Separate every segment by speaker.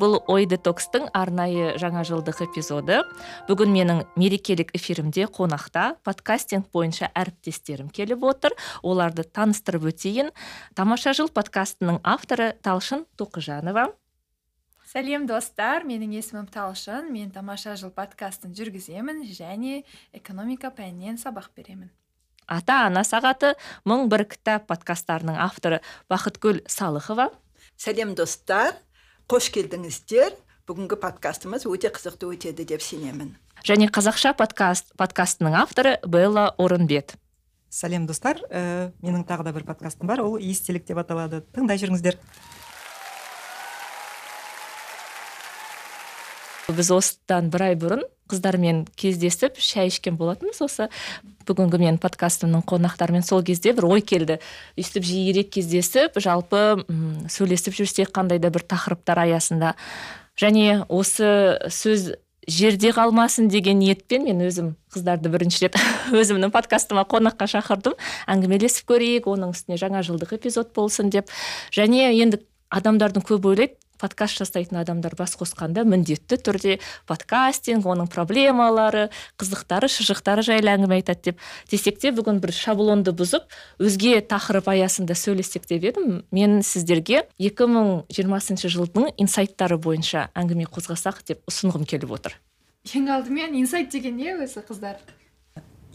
Speaker 1: Бұл ой детокстың арнайы жаңа жылдық эпизоды. Бүгін менің мерекелік эфирімде қонақта подкастинг бойынша әріптестерім келіп отыр. Оларды таныстырып өтейін. Тамаша жыл подкастының авторы талшын тоқыжанова.
Speaker 2: Сәлем достар. Менің есімім талшын. Мен тамаша жыл подкастын жүргіземін және экономика пәнінен сабақ беремін.
Speaker 1: Ата ана сағаты мың бір кітап подкасттарының авторы бақытгүл салықова.
Speaker 3: Сәлем достар. Қош келдіңіздер. Бүгінгі подкастымыз өте қызықты өтеді деп сенемін.
Speaker 1: Және қазақша подкаст подкастының авторы белла орынбет.
Speaker 4: Сәлем достар. Ә, менің тағы да бір подкастым бар. Ол естелік деп аталады. Тыңдай жүріңіздер.
Speaker 1: Біз осыдан бір ай бұрын қыздармен кездесіп шәй ішкен болатынбыз. Осы бүгінгі менің подкастымның қонақтарымен сол кезде бір ой келді. Өйстіп жиірек кездесіп жалпы м сөйлесіп жүрсек қандай да бір тақырыптар аясында. Және осы сөз жерде қалмасын деген ниетпен мен өзім қыздарды бірінші рет өзімнің подкастыма қонаққа шақырдым. Әңгімелесіп көрейік оның үстіне жаңа жылдық эпизод болсын деп. Және енді адамдардың көбі ойлайды подкаст жасайтын адамдар бас қосқанда міндетті түрде подкастинг оның проблемалары қызықтары шыжықтары жайлы әңгіме айтады деп десек те бүгін бір шаблонды бұзып өзге тақырып аясында сөйлессек деп едім. Мен сіздерге 2020 жылдың инсайттары бойынша әңгіме қозғасақ деп ұсынғым келіп отыр.
Speaker 2: Ең алдымен инсайт деген не өзі қыздар?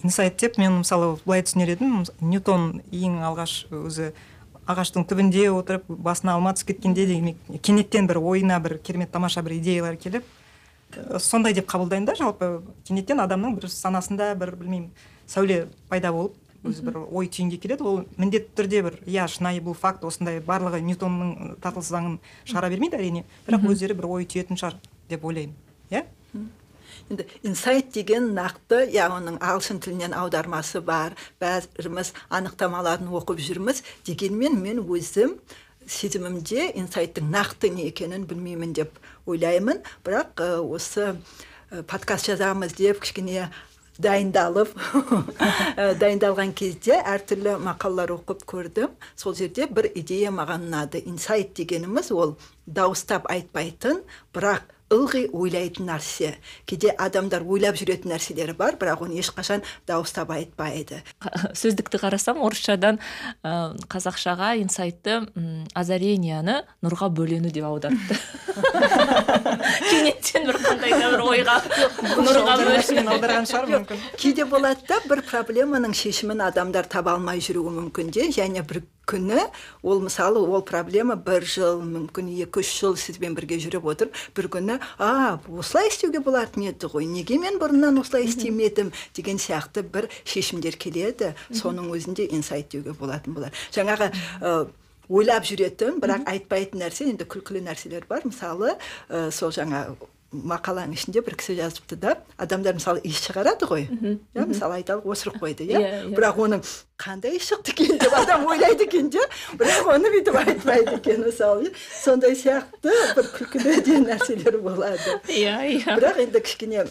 Speaker 4: Инсайт деп мен мысалы былай түсінер едім. Ньютон ең алғаш өзі ағаштың түбінде отырып басына алма түсіп кеткенде деген кенеттен бір ойына бір керемет тамаша бір идеялар келіп сондай деп қабылдаймын да жалпы кенеттен адамның бір санасында бір білмеймін сәуле пайда болып өзі бір ой түйінге келеді. Ол міндетті түрде бір иә шынайы бұл факт осындай барлығы ньютонның тартылыс заңын шығара бермейді әрине. Бірақ өздері бір ой түйетін шығар деп ойлаймын иә?
Speaker 3: Енді инсайт деген нақты иә оның ағылшын тілінен аудармасы бар бәріміз анықтамаларын оқып жүрміз дегенмен мен өзім сезімімде инсайттың нақты не екенін білмеймін деп ойлаймын. Бірақ осы подкаст жазамыз деп кішкене дайындалып дайындалған кезде әртүрлі мақалалар оқып көрдім. Сол жерде бір идея маған ұнады. Инсайт дегеніміз ол дауыстап айтпайтын бірақ ылғи ойлайтын нәрсе. Кейде адамдар ойлап жүретін нәрселері бар бірақ оны ешқашан дауыстап айтпайды.
Speaker 1: Сөздікті қарасам орысшадан ә, қазақшаға инсайтты озаренияны нұрға бөлену деп аударыпты кенеттен бір қандай да бір ойға нұрға
Speaker 4: аударған шығар мүмкін.
Speaker 3: Кейде болады да бір проблеманың шешімін адамдар таба алмай жүруі мүмкін де және бір күні ол мысалы ол проблема бір жыл мүмкін екі үш жыл сізбен бірге жүріп отыр. Бір күні а осылай істеуге болатын еді ғой неге мен бұрыннан осылай істемедім деген сияқты бір шешімдер келеді. Соның өзінде инсайт деуге болатын болар. Жаңағы ойлап жүретін бірақ айтпайтын нәрсе енді күлкілі нәрселер бар. Мысалы ә, сол жаңа мақаланың ішінде бір кісі жазыпты да. Адамдар мысалы иіс шығарады ғой. Иә мысалы айталық осырып қойды иә, иә, иә. бірақ оның қандай иіс шықты екен? деп адам ойлайды екен де бірақ оны бүйтіп айтпайды екен мысалы сондай сияқты бір күлкілі де нәрселер болады.
Speaker 1: Иә иә.
Speaker 3: Бірақ енді кішкене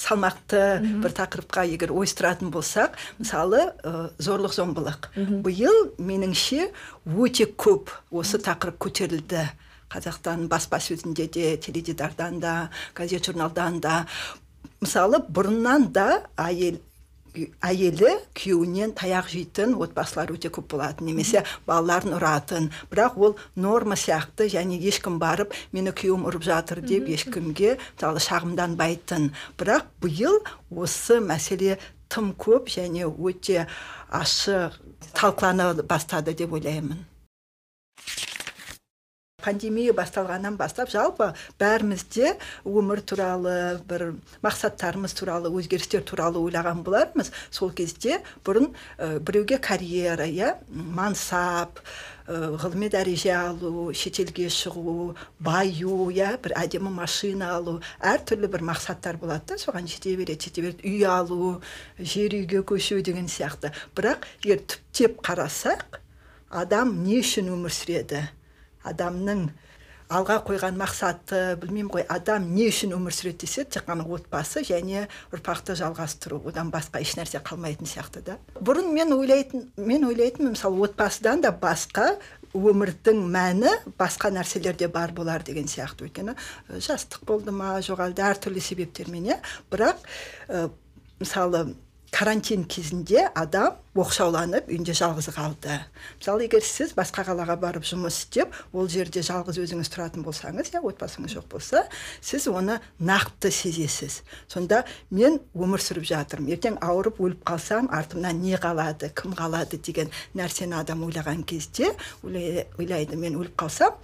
Speaker 3: салмақты бір тақырыпқа егер ойыстыратын болсақ мысалы ә, зорлық зомбылық биыл меніңше өте көп осы тақырып көтерілді. Қазақстан баспасөзінде де теледидардан да газет журналдан да. Мысалы бұрыннан да әйел әйелі күйеуінен таяқ жейтін отбасылар өте көп болатын немесе балаларын ұратын. Бірақ ол норма сияқты және ешкім барып мені күйеуім ұрып жатыр деп ешкімге мысалы шағымданбайтын. Бірақ биыл осы мәселе тым көп және өте ашық талқылана бастады деп ойлаймын. Пандемия басталғаннан бастап жалпы бәрімізде өмір туралы бір мақсаттарымыз туралы өзгерістер туралы ойлаған болармыз. Сол кезде бұрын ә, біреуге карьера иә мансап ғылыми дәреже алу шетелге шығу баю иә бір әдемі машина алу әртүрлі бір мақсаттар болады да. Соған жете береді жете береді. Үй алу жер үйге көшу деген сияқты. Бірақ егер түптеп қарасақ адам не үшін өмір сүреді? Адамның алға қойған мақсаты білмеймін ғой адам не үшін өмір сүреді десе тек қана отбасы және ұрпақты жалғастыру. Одан басқа ешнәрсе қалмайтын сияқты да. Бұрын мен ойлайтын мен ойлайтынмын мысалы отбасыдан да басқа өмірдің мәні басқа нәрселерде бар болар деген сияқты. Өйткені жастық болды ма жоқ әлде әртүрлі себептермен иә. Бірақ ә, мысалы карантин кезінде адам оқшауланып үйінде жалғыз қалды. Мысалы егер сіз басқа қалаға барып жұмыс істеп ол жерде жалғыз өзіңіз тұратын болсаңыз иә отбасыңыз жоқ болса сіз оны нақты сезесіз. Сонда мен өмір сүріп жатырмын. Ертең ауырып өліп қалсам артымнан не қалады кім қалады деген нәрсені адам ойлаған кезде ойлайды мен өліп қалсам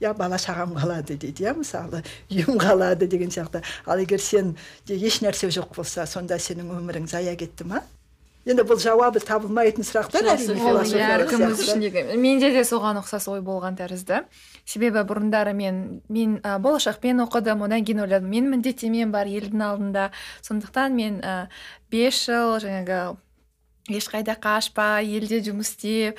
Speaker 3: иә бала шағам қалады дейді иә мысалы үйім қалады деген сияқты. Ал егер сен еш нәрсе жоқ болса сонда сенің өмірің зая кетті ма? Енді бұл жауабы табылмайтын сұрақтар
Speaker 2: әрине менде де соған ұқсас ой болған тәрізді. Себебі бұрындары мен мен ә, болашақпен оқыдым одан кейін ойладым мен міндеттемем бар елдің алдында сондықтан мен ә, бес жыл жаңағы ешқайда қашпай елде жұмыс істеп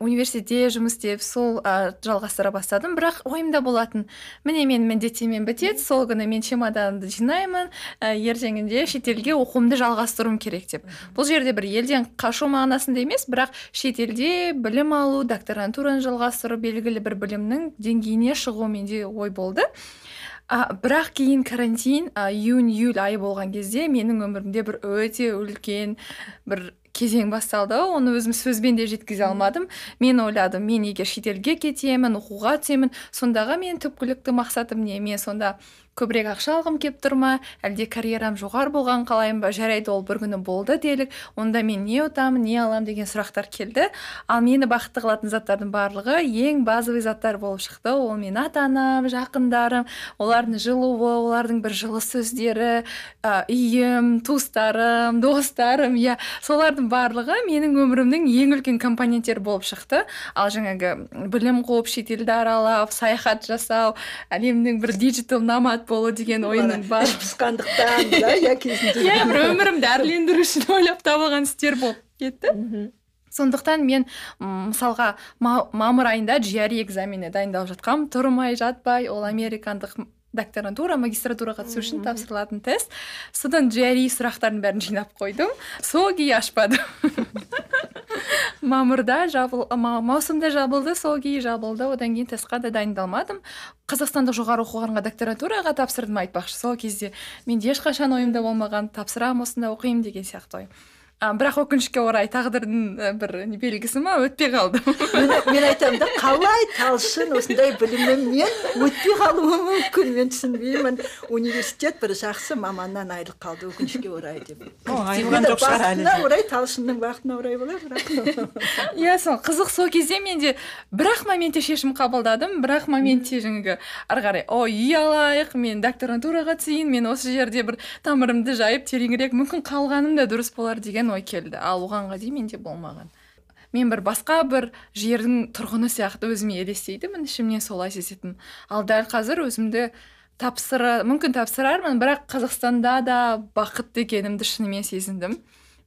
Speaker 2: университетте жұмыс істеп сол ә, жалғастыра бастадым. Бірақ ойымда болатын міне мен міндеттемем бітеді сол күні мен чемоданымды жинаймын ә, ертеңінде шетелге оқуымды жалғастыруым керек деп. Бұл жерде бір елден қашу мағынасында емес бірақ шетелде білім алу докторантураны жалғастыру белгілі бір білімнің деңгейіне шығу менде ой болды. А, бірақ кейін карантин июнь июль айы болған кезде менің өмірімде бір өте үлкен бір кезең басталды. Оны өзім сөзбен де жеткізе алмадым. Мен ойладым мен егер шетелге кетемін оқуға түсемін сондағы мен түпкілікті мақсатым не? Мен сонда көбірек ақша алғым келіп тұр ма? Әлде карьерам жоғары болған қалаймын ба жарайды ол бір күні болды делік. Онда мен не ұтамын не аламын деген сұрақтар келді. Ал мені бақытты қылатын заттардың барлығы ең базовый заттар болып шықты. Ол менің ата анам жақындарым олардың жылуы олардың бір жылы сөздері ә, үйім туыстарым достарым иә. Солардың барлығы менің өмірімнің ең үлкен компоненттері болып шықты. Ал жаңағы білім қуып шетелді аралап саяхат жасау әлемнің бір диджитал номад болу деген ойының бар
Speaker 3: іш пысқандықтан да иә кезінде.
Speaker 2: Иә бір өмірімді әрлендіру үшін ойлап табылған істер болып кетті. Сондықтан мен мысалға мамыр айында GRE экзаменіне дайындалып жатқанмын тұрмай жатпай ол американдық докторантура магистратураға түсу үшін тапсырылатын тест. Содан GRE сұрақтардың бәрін жинап қойдым. Сол күйі ашпадым мамырда жабыл маусымда жабылды сол күйі жабылды. Одан кейін тестқа да дайындалмадым. Қазақстандық жоғары оқу орнына докторантураға тапсырдым айтпақшы. Сол кезде менде ешқашан ойымда болмаған тапсырамын осында оқимын деген сияқты ой. А, бірақ өкінішке орай тағдырдың бір белгісі ма? Өтпей қалды.
Speaker 3: Мен, мен айтамын да қалай талшын осындай білімімен өтпей қалуы мүмкін. Мен түсінбеймін. Университет бір жақсы маманнан айырылып қалды өкінішке орай деп.
Speaker 4: Айырылған жоқ шығар әлі
Speaker 3: орай талшынның бақытына орай болар бірақ.
Speaker 2: Иә сол қызық сол кезде менде бір ақ моментте шешім қабылдадым. Бір ақ моментте жаңағы ары қарай о үй алайық мен докторантураға түсейін мен осы жерде бір тамырымды жайып тереңірек мүмкін қалғаным да дұрыс болар деген ой келді. Ал оғанға дейін менде болмаған. Мен бір басқа бір жердің тұрғыны сияқты өзіме елестейтінмін ішімнен солай сезетінмін ал дәл қазір өзімді тапсыра мүмкін тапсырармын бірақ қазақстанда да бақытты екенімді шынымен сезіндім.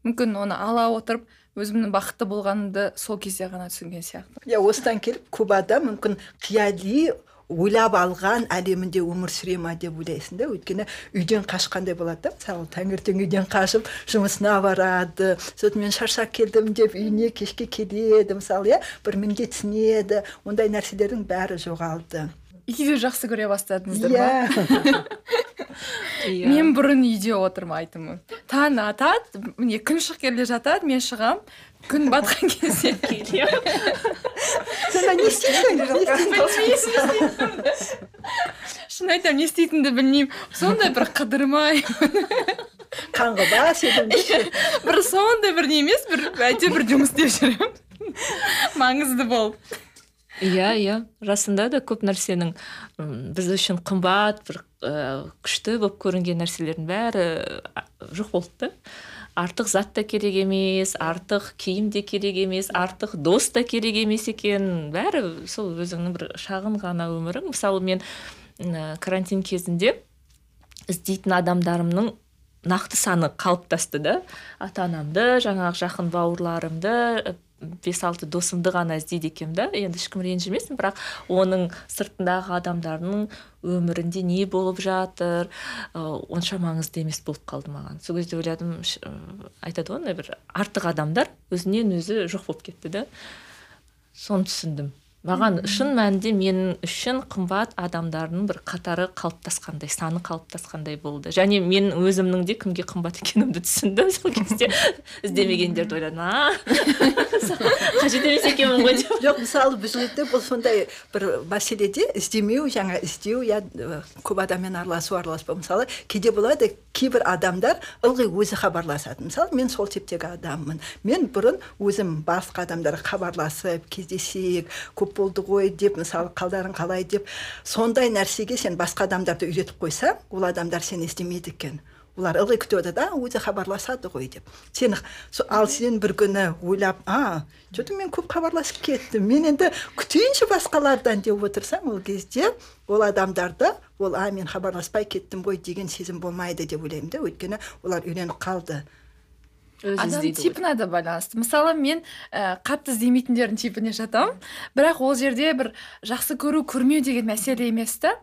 Speaker 2: Мүмкін оны ала отырып өзімнің бақытты болғанымды сол кезде ғана түсінген сияқты
Speaker 3: иә осыдан келіп кубада мүмкін қияли ойлап алған әлемінде өмір сүре ма деп ойлайсың да. Өйткені үйден қашқандай болады да. Мысалы таңертең үйден қашып жұмысына барады сосын мен шаршап келдім деп үйіне кешке келеді мысалы иә бір міндетсінеді ондай нәрселердің бәрі жоғалды.
Speaker 2: Үйді жақсы көре бастадыңыздар ма? Иә. Мен бұрын үйде отырмайтынмын. Таң атады міне күн шығып келе жатады мен шығам. Күн батқан кезде
Speaker 3: сонда не істейсің
Speaker 2: шын айтамын не істейтінімді білмеймін сондай бір қыдырмай
Speaker 3: қаңғыбас едім
Speaker 2: бір сондай бір не емес бір әйтеуір бір жұмыс істеп жүремін маңызды болып
Speaker 1: иә иә расында да көп нәрсенің м, біз үшін қымбат бір күшті болып көрінген нәрселердің бәрі жоқ болды да артық зат та керек емес артық киім де керек емес артық дос та керек емес екен. Бәрі сол өзіңнің бір шағын ғана өмірің. Мысалы мен карантин кезінде іздейтін адамдарымның нақты саны қалыптасты да. Ата анамды жаңағы жақын бауырларымды бес алты досымды ғана іздейді екенмін да. Енді ешкім ренжімесін бірақ оның сыртындағы адамдардың өмірінде не болып жатыр ы, онша маңызды емес болып қалды маған. Сол кезде ойладым айтады ғой бір артық адамдар өзінен өзі жоқ болып кетті да. Соны түсіндім. Маған шын мәнінде мен үшін қымбат адамдардың бір қатары қалыптасқандай саны қалыптасқандай болды. Және мен өзімнің де кімге қымбат екенімді түсіндім сол кезде. Іздемегендерді ойладым а? Қажет емес екенмін ғой деп.
Speaker 3: Жоқ мысалы бұл жерде бұл сондай бір мәселеде іздемеу жаңа іздеу я ә, көп адаммен араласу араласпау. Мысалы кейде болады кейбір адамдар ылғи өзі хабарласады. Мысалы мен сол типтегі адаммын. Мен бұрын өзім басқа адамдарға хабарласып кездесейік көп болды ғой деп мысалы қалдарың қалай деп сондай нәрсеге сен басқа адамдарды үйретіп қойсаң ол адамдар сені іздемейді екен. Олар ылғи күтіп отырады а өзі хабарласады ғой деп. Сен ал сен бір күні ойлап а че то мен көп хабарласып кеттім мен енді күтейінші басқалардан деп отырсаң ол кезде ол адамдарды ол а мен хабарласпай кеттім ғой деген сезім болмайды деп ойлаймын да. Өйткені олар үйреніп қалды.
Speaker 1: Өзі
Speaker 2: адам
Speaker 1: іздейді ғой.
Speaker 2: типіне де байланысты. Мысалы мен ә, қатты іздемейтіндердің типіне жатамын. Бірақ ол жерде бір жақсы көру көрмеу деген мәселе емес та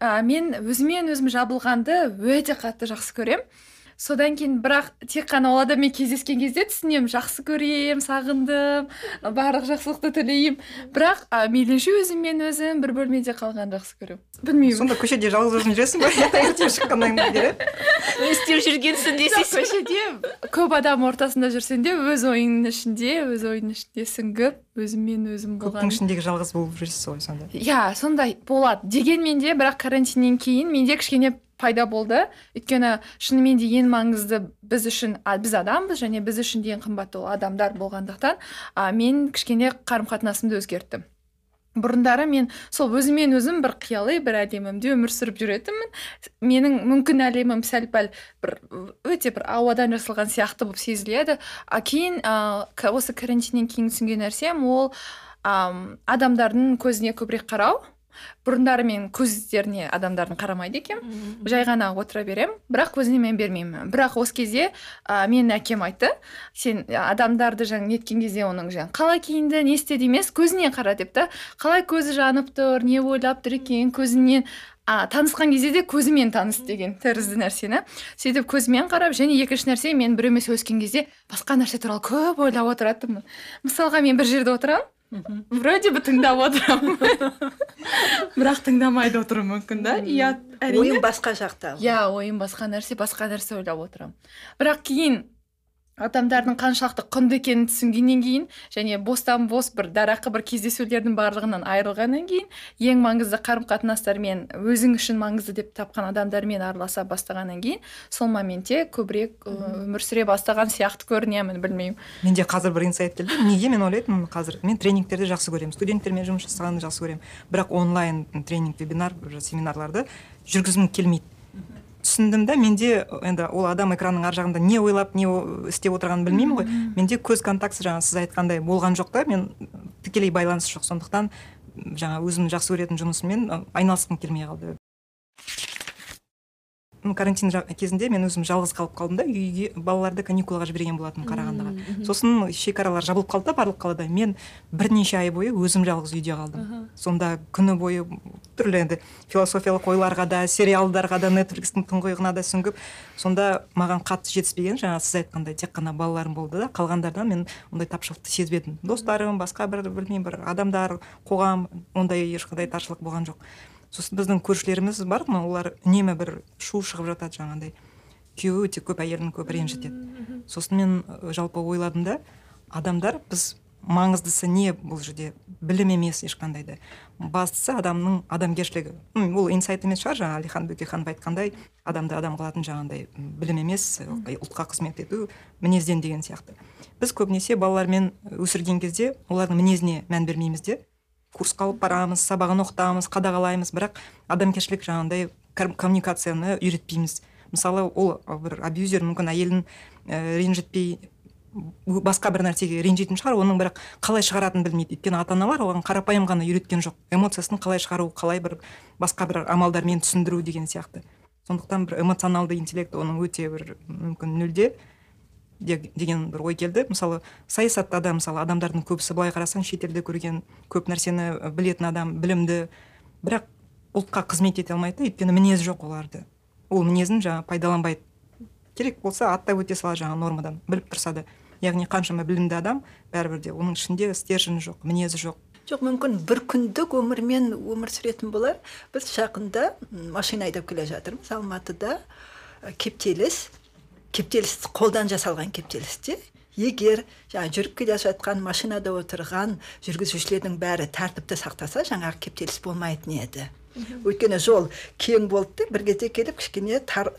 Speaker 2: ә, мен өзімен өзім жабылғанды өте қатты жақсы көремін. Содан кейін бірақ тек қана ол адаммен кездескен кезде түсінемін. Жақсы көремін сағындым барлық жақсылықты тілеймін. Бірақ ә, мейлінше өзіммен өзім бір бөлмеде қалғанды жақсы көремін. Білмеймін.
Speaker 4: Сонда көшеде жалғыз өзің жүресің ба? Таңертең шыққаннан бері
Speaker 1: не істеп жүргенсің
Speaker 2: Жоқ,
Speaker 1: десейші
Speaker 2: көшеде көп адам ортасында жүрсең де өз ойыңның ішінде өз ойыңның ішінде сүңгіп өзіммен өзім
Speaker 4: көптің
Speaker 2: болған
Speaker 4: ішіндегі жалғыз болып жүрсіз ғой сонда.
Speaker 2: Иә сондай болады. Дегенмен де бірақ карантиннен кейін менде кішкене пайда болды. Өйткені шынымен де ең маңызды біз үшін біз адамбыз және біз үшін ең қымбатты ол адамдар болғандықтан а, мен кішкене қарым қатынасымды өзгерттім. Бұрындары мен сол өзіммен өзім бір қияли бір әлемімде өмір сүріп жүретінмін. Менің мүмкін әлемім сәл пәл бір өте бір ауадан жасалған сияқты болып сезіледі. А кейін к- осы карантиннен кейін түсінген нәрсем ол ам, адамдардың көзіне көбірек қарау. Бұрындары мен көздеріне адамдардың қарамайды екенмін. Жай ғана отыра беремін. Бірақ көзіне мән бермеймін. Бірақ осы кезде ә, менің әкем айтты. Сен адамдарды жаңа неткен кезде оның жаңа қалай киінді не істеді емес көзіне қара деп та. Қалай көзі жанып тұр не ойлап тұр екен көзінен а, танысқан кезде де көзімен таныс деген тәрізді нәрсені. Сөйтіп көзімен қарап және екінші нәрсе мен біреумен сөйлескен кезде басқа нәрсе туралы көп ойлап отыратынмын. Мысалға мен бір жерде отырамын вроде бы тыңдап отырамын бірақ тыңдамай да отыруым мүмкін да. Иә әрине
Speaker 3: ойың басқа жақта.
Speaker 2: Иә ойым басқа нәрсе басқа нәрсе ойлап отырамын. Бірақ кейін адамдардың қаншалықты құнды екенін түсінгеннен кейін және бостан бос бір дарақы бір кездесулердің барлығынан айырылғаннан кейін ең маңызды қарым қатынастармен өзің үшін маңызды деп тапқан адамдармен араласа бастағаннан кейін сол моментте көбірек өмір сүре бастаған сияқты көрінемін білмеймін.
Speaker 4: Менде қазір бір инсайт келді. Неге мен ойлайтынмын қазір? Мен тренингтерді жақсы көремін студенттермен жұмыс жасағанды жақсы көремін. Бірақ онлайн тренинг вебинар семинарларды жүргізгім келмейді. Түсіндім да менде енді ол адам экранның ар жағында не ойлап не істеп отырғанын білмеймін ғой. Менде көз контактісі жаңа сіз айтқандай болған жоқ та. Мен тікелей байланыс жоқ. Сондықтан жаңа өзімнің жақсы көретін жұмысыммен айналысқым келмей қалды. М, карантин кезінде мен өзім жалғыз қалып қалдым да үйге балаларды каникулға жіберген болатынмын қарағандыға. сосын шекаралар жабылып қалды да барлық қалада. Мен бірнеше ай бойы өзім жалғыз үйде қалдым. Сонда күні бойы түрлі енді философиялық ойларға да сериалдарға да нетфликстің тұңғиығына да сүңгіп. Сонда маған қатты жетіспеген жаңа сіз айтқандай тек қана балаларым болды да қалғандардан мен ондай тапшылықты сезбедім. Достарым басқа бір білмеймін бір адамдар қоғам ондай ешқандай таршылық болған жоқ. Сосын біздің көршілеріміз бар ма? Олар үнемі бір шу шығып жатады жаңағындай. Күйеуі өте көп әйелін көп ренжітеді сосын мен жалпы ойладым да адамдар біз маңыздысы не бұл жерде? Білім емес ешқандай да. Бастысы адамның адамгершілігі. Ол инсайт емес шығар жаңа әлихан бөкейханов айтқандай. Адамды адам қылатын жаңағындай білім емес ұлтқа қызмет ету мінезден деген сияқты. Біз көбінесе балалармен өсірген кезде олардың мінезіне мән бермейміз де. Курсқа алып барамыз сабағын оқытамыз қадағалаймыз. Бірақ адамгершілік жаңағындай коммуникацияны үйретпейміз. Мысалы ол бір абьюзер мүмкін әйелін ә, ренжітпей басқа бір нәрсеге ренжитін шығар оның бірақ қалай шығаратынын білмейді. Өйткені ата аналар оған қарапайым ғана үйреткен жоқ. Эмоциясын қалай шығару қалай бір басқа бір амалдармен түсіндіру деген сияқты. Сондықтан бір эмоционалды интеллект оның өте бір мүмкін нөлде. Деген бір ой келді. Мысалы саясатта да мысалы адамдардың көбісі былай қарасаң шетелде көрген көп нәрсені білетін адам білімді. Бірақ ұлтқа қызмет ете алмайды өйткені мінезі жоқ оларды. Ол мінезін жаңағы пайдаланбайды керек болса аттап өте сала жаңағы нормадан біліп тұрса да. Яғни қаншама білімді адам бәрібір де оның ішінде стержені жоқ мінезі жоқ.
Speaker 3: Жоқ мүмкін бір күндік өмірмен өмір сүретін болар. Біз жақында машина айдап келе жатырмыз. Алматыда кептеліс. Кептеліс қолдан жасалған кептелісте егер жаңа жүріп келе жатқан машинада отырған жүргізушілердің бәрі тәртіпті сақтаса жаңағы кептеліс болмайтын еді. Өйткені жол кең болды да бір кезде келіп кішкене тар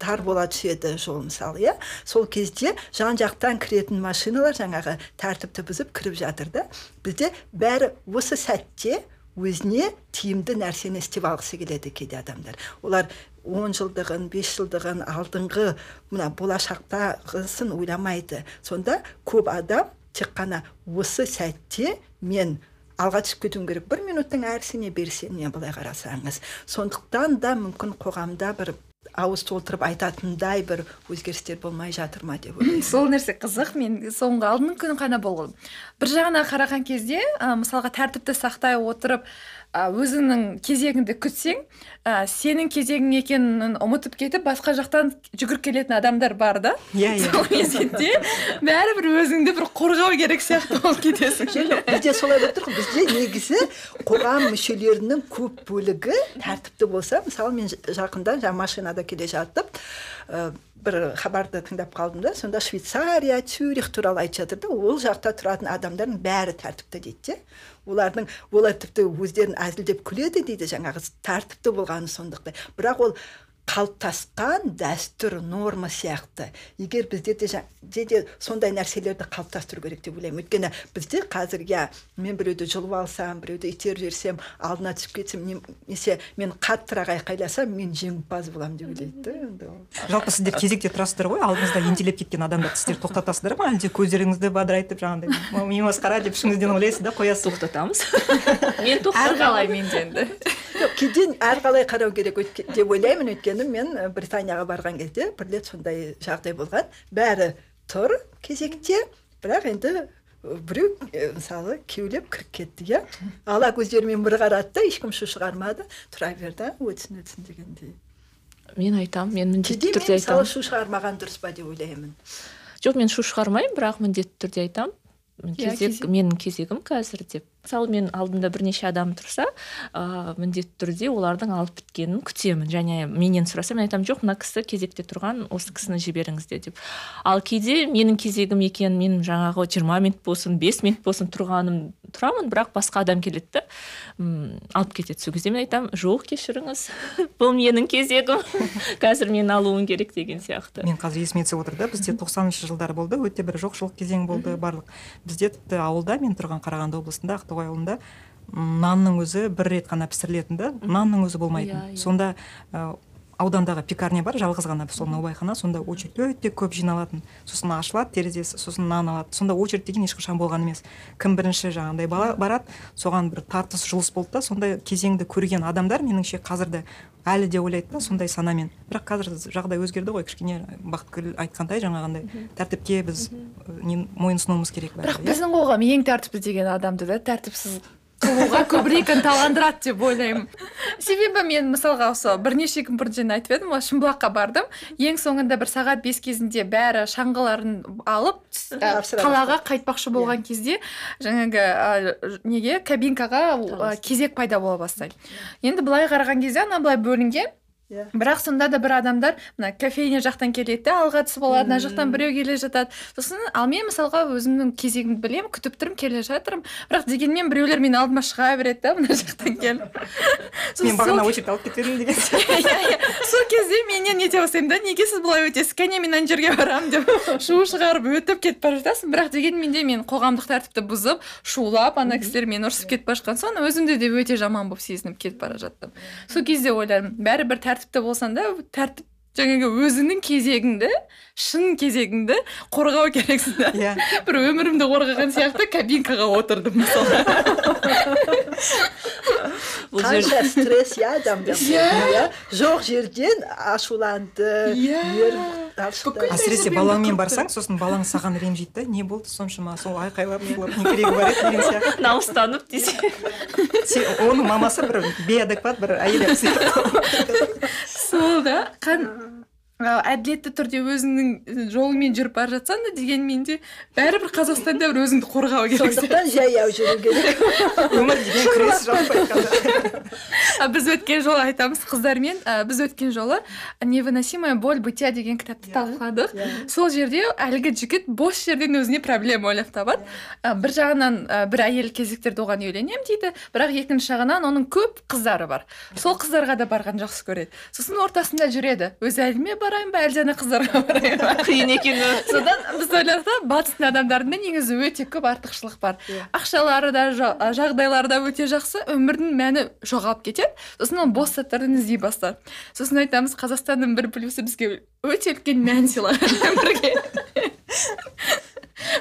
Speaker 3: тар бола түседі жол мысалы иә? Сол кезде жан жақтан кіретін машиналар жаңағы тәртіпті бұзып кіріп жатыр да бізде бәрі осы сәтте өзіне тиімді нәрсені істеп алғысы келеді кейде адамдар. Олар он жылдығын бес жылдығын алдыңғы мына болашақтағысын ойламайды. Сонда көп адам тек қана осы сәтте мен алға түсіп кетуім керек. Бір минуттың әрісіне берсене былай қарасаңыз. Сондықтан да мүмкін қоғамда бір ауыз толтырып айтатындай бір өзгерістер болмай жатыр ма деп ойлаймын.
Speaker 2: Сол нәрсе қызық мен соңғы алдыңғы күні ғана болған бір жағына қараған кезде ә, мысалға тәртіпті сақтай отырып өзіңнің кезегіңді күтсең ә, сенің кезегің екенін ұмытып кетіп басқа жақтан жүгіріп келетін адамдар бар да?
Speaker 4: Иә иә.
Speaker 2: Сол мезетте бәрібір өзіңді бір қорғау керек сияқты болып кетесің.
Speaker 3: Бізде солай болып тұр ғой бізде негізі қоғам мүшелерінің көп бөлігі тәртіпті болса мысалы мен жақында жаңа машинада келе жатып ә, бір хабарды тыңдап қалдым да сонда швейцария цюрих туралы айтып жатыр да ол жақта тұратын адамдардың бәрі тәртіпті дейді де. Олардың олар тіпті өздерін әзілдеп күледі дейді жаңағы тәртіпті болғаны сондықтан. Бірақ ол қалыптасқан дәстүр норма сияқты. Егер бізде де, де сондай нәрселерді қалыптастыру керек деп ойлаймын. Өйткені бізде қазір иә мен біреуді жұлып алсам біреуді итеріп жіберсем алдына түсіп кетсем немесе мен қаттырақ айқайласам мен жеңімпаз боламын деп ойлайды да
Speaker 4: жалпы сіздер кезекте тұрасыздар ғой алдыңызда ентелеп кеткен адамдарды сіздер тоқтатасыздар ма? Әлде көздеріңізді бадырайтып жаңағыдай масқара деп ішіңізден ойлайсыз да қоясыз?
Speaker 1: Тоқтатамыз. Мен
Speaker 2: тоқтатамын менде енді.
Speaker 3: Жоқ кейде әрқалай қарау керек деп ойлаймын өйткені мен британияға барған кезде бір рет сондай жағдай болған. Бәрі тұр кезекте бірақ енді біреу мысалы кеулеп кіріп кетті иә? Ала көздерімен бір қарады да ешкім шу шығармады. Тұра берді өтсін өтсін дегендей.
Speaker 1: Мен айтамын мен міндетті
Speaker 3: түрде айтамын мысалы шу шығармаған дұрыс па деп ойлаймын.
Speaker 1: Жоқ мен шу шығармаймын бірақ міндетті түрде айтамын кезек менің кезегім қазір деп. Мысалы мен алдымда бірнеше адам тұрса ә, міндетті түрде олардың алып біткенін күтемін. Және менен сұраса мен айтамын жоқ мына кісі кезекте тұрған осы кісіні жіберіңіздер деп. Ал кейде менің кезегім екен мен жаңағы жиырма минут болсын бес минут болсын тұрғаным тұрамын бірақ басқа адам келеді да алып кетеді сол кезде. Мен айтамын жоқ кешіріңіз бұл менің кезегім. Қазір мен алуым керек деген сияқты.
Speaker 4: Мен қазір есіме түсіп отыр да бізде тоқсаныншы жылдар болды өте бір жоқшылық кезең болды барлық. Бізде тіпті ауылда мен тұрған қарағанды облысында ақтоғай ауылында нанның өзі бір рет қана пісірілетін да нанның өзі болмайтын иә, yeah. Иә. сонда ә, аудандағы пекарня бар жалғыз ғана сол наубайхана сонда очередь өте көп жиналатын. Сосын ашылады терезесі сосын нан алады. Сонда очередь деген ешқашан болған емес. Кім бірінші жаңағындай бала барады соған бір тартыс жұлыс болды да сондай кезеңді көрген адамдар меніңше қазір де әлі де ойлайды да сондай санамен. Бірақ қазір жағдай өзгерді ғой кішкене бақытгүл айтқандай жаңағындай тәртіпке біз мойынсынуымыз керек
Speaker 2: бірақ иә? біздің қоғам ең тәртіпті деген адамды да тәртіпсіз қылуға көбірек ынталандырады деп ойлаймын. Себебі мен мысалға осы бірнеше күн бұрын айтып едім ғой шымбұлаққа бардым. Ең соңында бір сағат бес кезінде бәрі шаңғыларын алып қалаға қайтпақшы болған иә. кезде жаңағы ә, неге кабинкаға кезек пайда бола бастайды. Енді былай қараған кезде ана былай бөлінген.
Speaker 3: Иә.
Speaker 2: бірақ сонда да бір адамдар мына кофейня жақтан келеді да алға түсіп алады мына жақтан біреу келе жатады. Сосын ал мен мысалға өзімнің кезегімді білемін күтіп тұрмын келе жатырмын. Бірақ дегенмен біреулер менің алдыма шыға береді да мына жақтан келіп.
Speaker 4: Мен бағана очередь алып кетіп едім деген сияқты
Speaker 2: иә иә. Сол кезде менен не деп бастаймын да неге сіз бұлай өтесіз? Кәне мен ана жерге барамын деп шу шығарып өтіп кетіп бара жатасың. Бірақ дегенмен де мен қоғамдық тәртіпті бұзып шулап ана кісілер мені ұрсып кетіп бара жатқан соң өзімді де өте жаман болып сезініп кетіп бара жаттым. Сол кезде ойладым бәрібір тәртіпті болсаң да тәртіп жаңағы өзіңнің кезегіңді шын кезегіңді қорғау керексің да.
Speaker 4: Иә.
Speaker 2: Бір өмірімді қорғаған сияқты кабинкаға отырдым
Speaker 3: қанша стресс иә адамда
Speaker 2: Иә.
Speaker 3: иә. Жоқ жерден ашуланды
Speaker 2: Иә.
Speaker 4: әсіресе балаңмен барсаң сосын балаң саған ренжиді да не болды соншама сол айқайлап шулап не керегі бар еді деген сияқты.
Speaker 1: Намыстанып десе.
Speaker 4: Се- оның мамасы бір бейадекват бір әйел
Speaker 2: сол да әділетті түрде өзіңнің жолыңмен жүріп бара жатсаң да дегенмен де бәрібір қазақстанда бір өзіңді қорғау керексің
Speaker 3: сондықтан жаяу жүру керек.
Speaker 4: Өмір деген күрес жалпы айтқанда
Speaker 2: А, біз өткен жолы айтамыз қыздармен а, біз өткен жолы невыносимая боль бытия деген кітапты талқыладық сол жерде әлгі жігіт бос жерден өзіне проблема ойлап табады. А, бір жағынан бір әйел кезіктірді оған үйленемін дейді бірақ екінші жағынан оның көп қыздары бар. Сол қыздарға да барған жақсы көреді. Сосын ортасында жүреді. Өзі әліме барайын ба әлде ана қыздарға барайын ба?
Speaker 1: Қиын екен
Speaker 2: содан біз ойладық та батыстың адамдарында негізі өте көп артықшылық бар. Ақшалары да жа- жағдайлары да өте жақсы өмірдің мәні жоғалып кетеді. Сосын ол бос заттардан іздей бастады. Сосын айтамыз қазақстанның бір плюсы бізге өте үлкен мән сыйлаған өмірге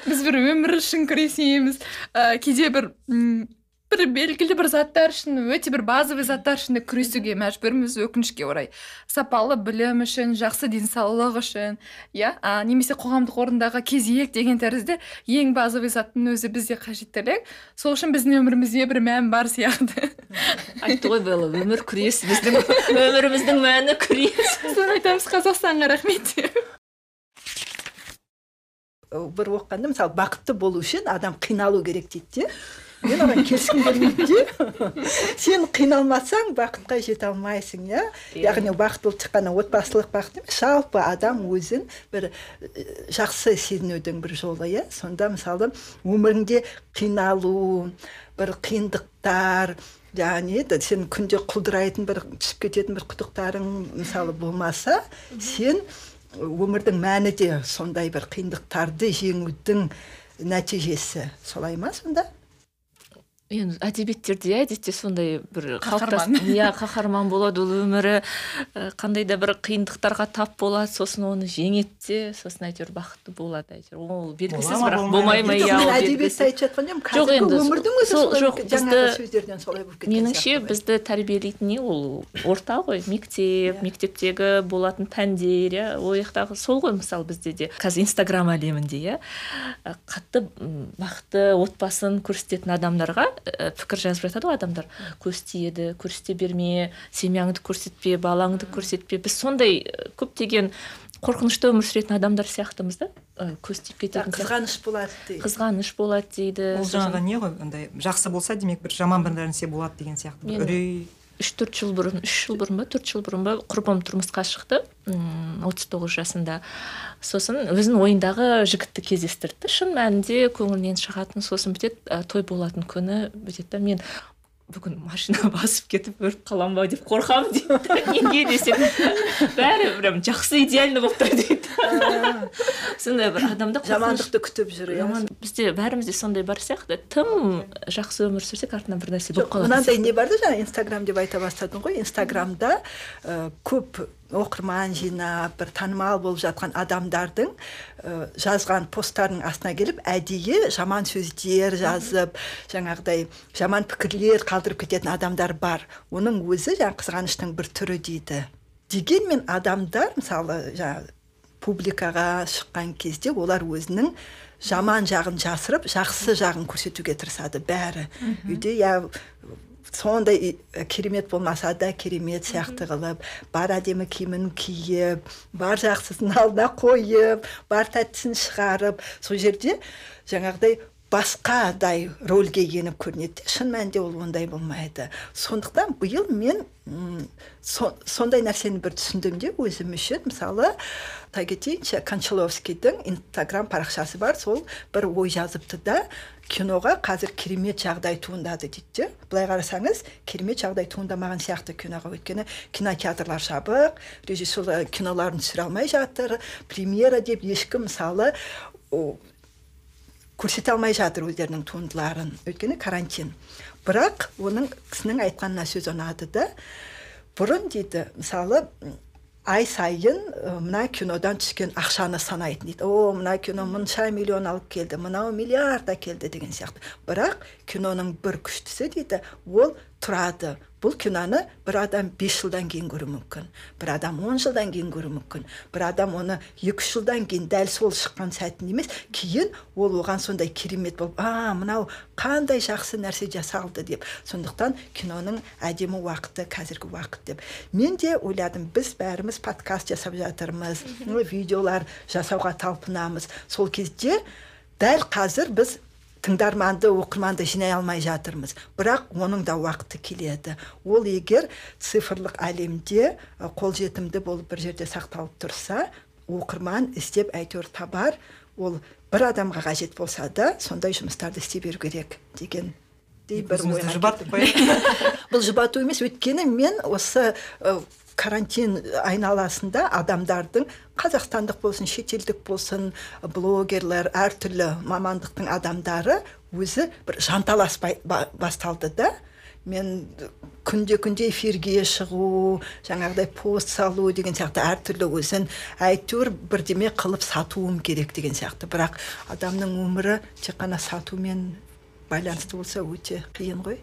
Speaker 2: біз бір өмір үшін күресеміз ә, кейде бір бір белгілі бір заттар үшін өте бір базовый заттар үшін де күресуге мәжбүрміз өкінішке орай. Сапалы білім үшін жақсы денсаулық үшін иә? Немесе қоғамдық орындағы кезек деген тәрізді ең базовый заттың өзі бізде қажеттілік сол үшін біздің өмірімізде бір мән бар сияқты.
Speaker 1: Айтты ғой белла өмір күрес біздің өміріміздің мәні күрес.
Speaker 2: Сосын айтамыз қазақстанға рахмет деп.
Speaker 3: Бір оқығанда мысалы бақытты болу үшін адам қиналу керек дейді де. Мен оған келіскім келмейді де. Сен қиналмасаң бақытқа жете алмайсың иә? Яғни бақыт болып тек қана отбасылық бақыт емес жалпы адам өзін бір э, жақсы сезінудің бір жолы иә? Сонда мысалы өміріңде қиналу бір қиындықтар яғни да сен күнде құлдырайтын бір түсіп кететін бір құдықтарың мысалы болмаса сен өмірдің мәні де сондай бір қиындықтарды жеңудің нәтижесі. Солай ма сонда?
Speaker 1: Енді әдебиеттерде әдетте сондай бір қалыптас- иә қаһарман болады ол өмірі. Ә, қандай да бір қиындықтарға тап болады сосын оны жеңеді де сосын әйтеуір бақытты болады әйтеуір. Ол белгісіз бірақ
Speaker 4: болмай ма?
Speaker 1: иә
Speaker 3: әдебиетті айтып жатқан едім
Speaker 1: Жоқ,
Speaker 3: қазіргі
Speaker 1: енді
Speaker 3: өмірдің өзі
Speaker 1: сол-
Speaker 3: солай
Speaker 1: жоқ,
Speaker 3: болып- жаңағы
Speaker 1: бізді-
Speaker 3: сөздерден солай болып кеткен
Speaker 1: меніңше бізді тәрбиелейтін не ол орта ғой мектеп мектептегі болатын пәндер иә ол жақтағы сол ғой мысалы бізде де. Қазір инстаграм әлемінде иә. Ә, қатты бақытты отбасын көрсететін адамдарға ә, пікір жазып жатады ғой адамдар. Көз тиеді көрсете берме семьяңды көрсетпе балаңды көрсетпе. Біз сондай ә, көптеген қорқынышты өмір сүретін адамдар сияқтымыз да. Көз тиіп кететін сияқты.
Speaker 3: қызғаныш болады дейді.
Speaker 1: Қызғаныш болады дейді.
Speaker 4: Ол жаңағы не ғой андай жақсы болса демек бір жаман бір нәрсе болады деген сияқты. Үрей
Speaker 1: үш төрт жыл бұрын үш жыл бұрын ба төрт жыл бұрын ба құрбым тұрмысқа шықты. Отыз тоғыз жасында. Сосын өзінің ойындағы жігітті кездестірді. Шын мәнінде көңілінен шығатын сосын бүйтеді ә, той болатын күні бүйтеді да мен бүгін машина басып кетіп өліп қаламын ба деп қорқамын дейді. Неге десем бәрі прям жақсы идеально болып тұр дейді. Сондай бір адамда
Speaker 3: жамандықты күтіп жүр иә.
Speaker 1: Жаман бізде бәрімізде сондай бар сияқты. Тым жақсы өмір сүрсек артынан бір нәрсе болып қалады
Speaker 3: мынандай не бар да жаңа инстаграм деп айта бастадың ғой. Инстаграмда ә, көп оқырман жинап бір танымал болып жатқан адамдардың ә, жазған посттарының астына келіп әдейі жаман сөздер жазып жаңағыдай жаман пікірлер қалдырып кететін адамдар бар. Оның өзі жаңағы қызғаныштың бір түрі дейді. Дегенмен адамдар мысалы жаңағы публикаға шыққан кезде олар өзінің жаман жағын жасырып жақсы жағын көрсетуге тырысады бәрі. Үйде иә сондай и- керемет болмаса да керемет сияқты қылып бар әдемі киімін киіп бар жақсысын алдына қойып бар тәттісін шығарып сол жерде жаңағыдай басқадай рөлге еніп көрінеді. Шын мәнінде ол ондай болмайды. Сондықтан биыл мен сондай нәрсені бір түсіндім де өзім үшін. Мысалы айта кетейінші кончаловскийдің инстаграм парақшасы бар. Сол бір ой жазыпты да киноға қазір керемет жағдай туындады дейді де. Былай қарасаңыз керемет жағдай туындамаған сияқты киноға. Өйткені кинотеатрлар жабық режиссер киноларын түсіре алмай жатыр премьера деп ешкім мысалы көрсете алмай жатыр өздерінің туындыларын. Өйткені карантин. Бірақ оның кісінің айтқанына сөз ұнады да бұрын дейді мысалы ай сайын мына кинодан түскен ақшаны санайтын дейді. О мына кино мынша миллион алып келді мынау миллиард әкелді деген сияқты. Бірақ киноның бір күштісі дейді ол тұрады. Бұл киноны бір адам бес жылдан кейін көруі мүмкін бір адам он жылдан кейін көруі мүмкін бір адам оны екі үш жылдан кейін дәл сол шыққан сәтін емес кейін ол оған сондай керемет болып а мынау қандай жақсы нәрсе жасалды деп. Сондықтан киноның әдемі уақыты қазіргі уақыт деп. Мен де ойладым біз бәріміз подкаст жасап жатырмыз видеолар жасауға талпынамыз. Сол кезде дәл қазір біз тыңдарманды оқырманды жинай алмай жатырмыз. Бірақ оның да уақыты келеді. Ол егер цифрлық әлемде қолжетімді болып бір жерде сақталып тұрса оқырман іздеп әйтеуір табар ол бір адамға қажет болса да сондай жұмыстарды істей беру керек деген бір бұл жұбату емес өйткені мен осы карантин айналасында адамдардың қазақстандық болсын шетелдік болсын блогерлер әртүрлі мамандықтың адамдары өзі бір жанталас басталды да. Мен күнде күнде эфирге шығу жаңағыдай пост салу деген сияқты әртүрлі өзін әйтеуір бірдеме қылып сатуым керек деген сияқты. Бірақ адамның өмірі тек қана сатумен байланысты болса өте қиын ғой.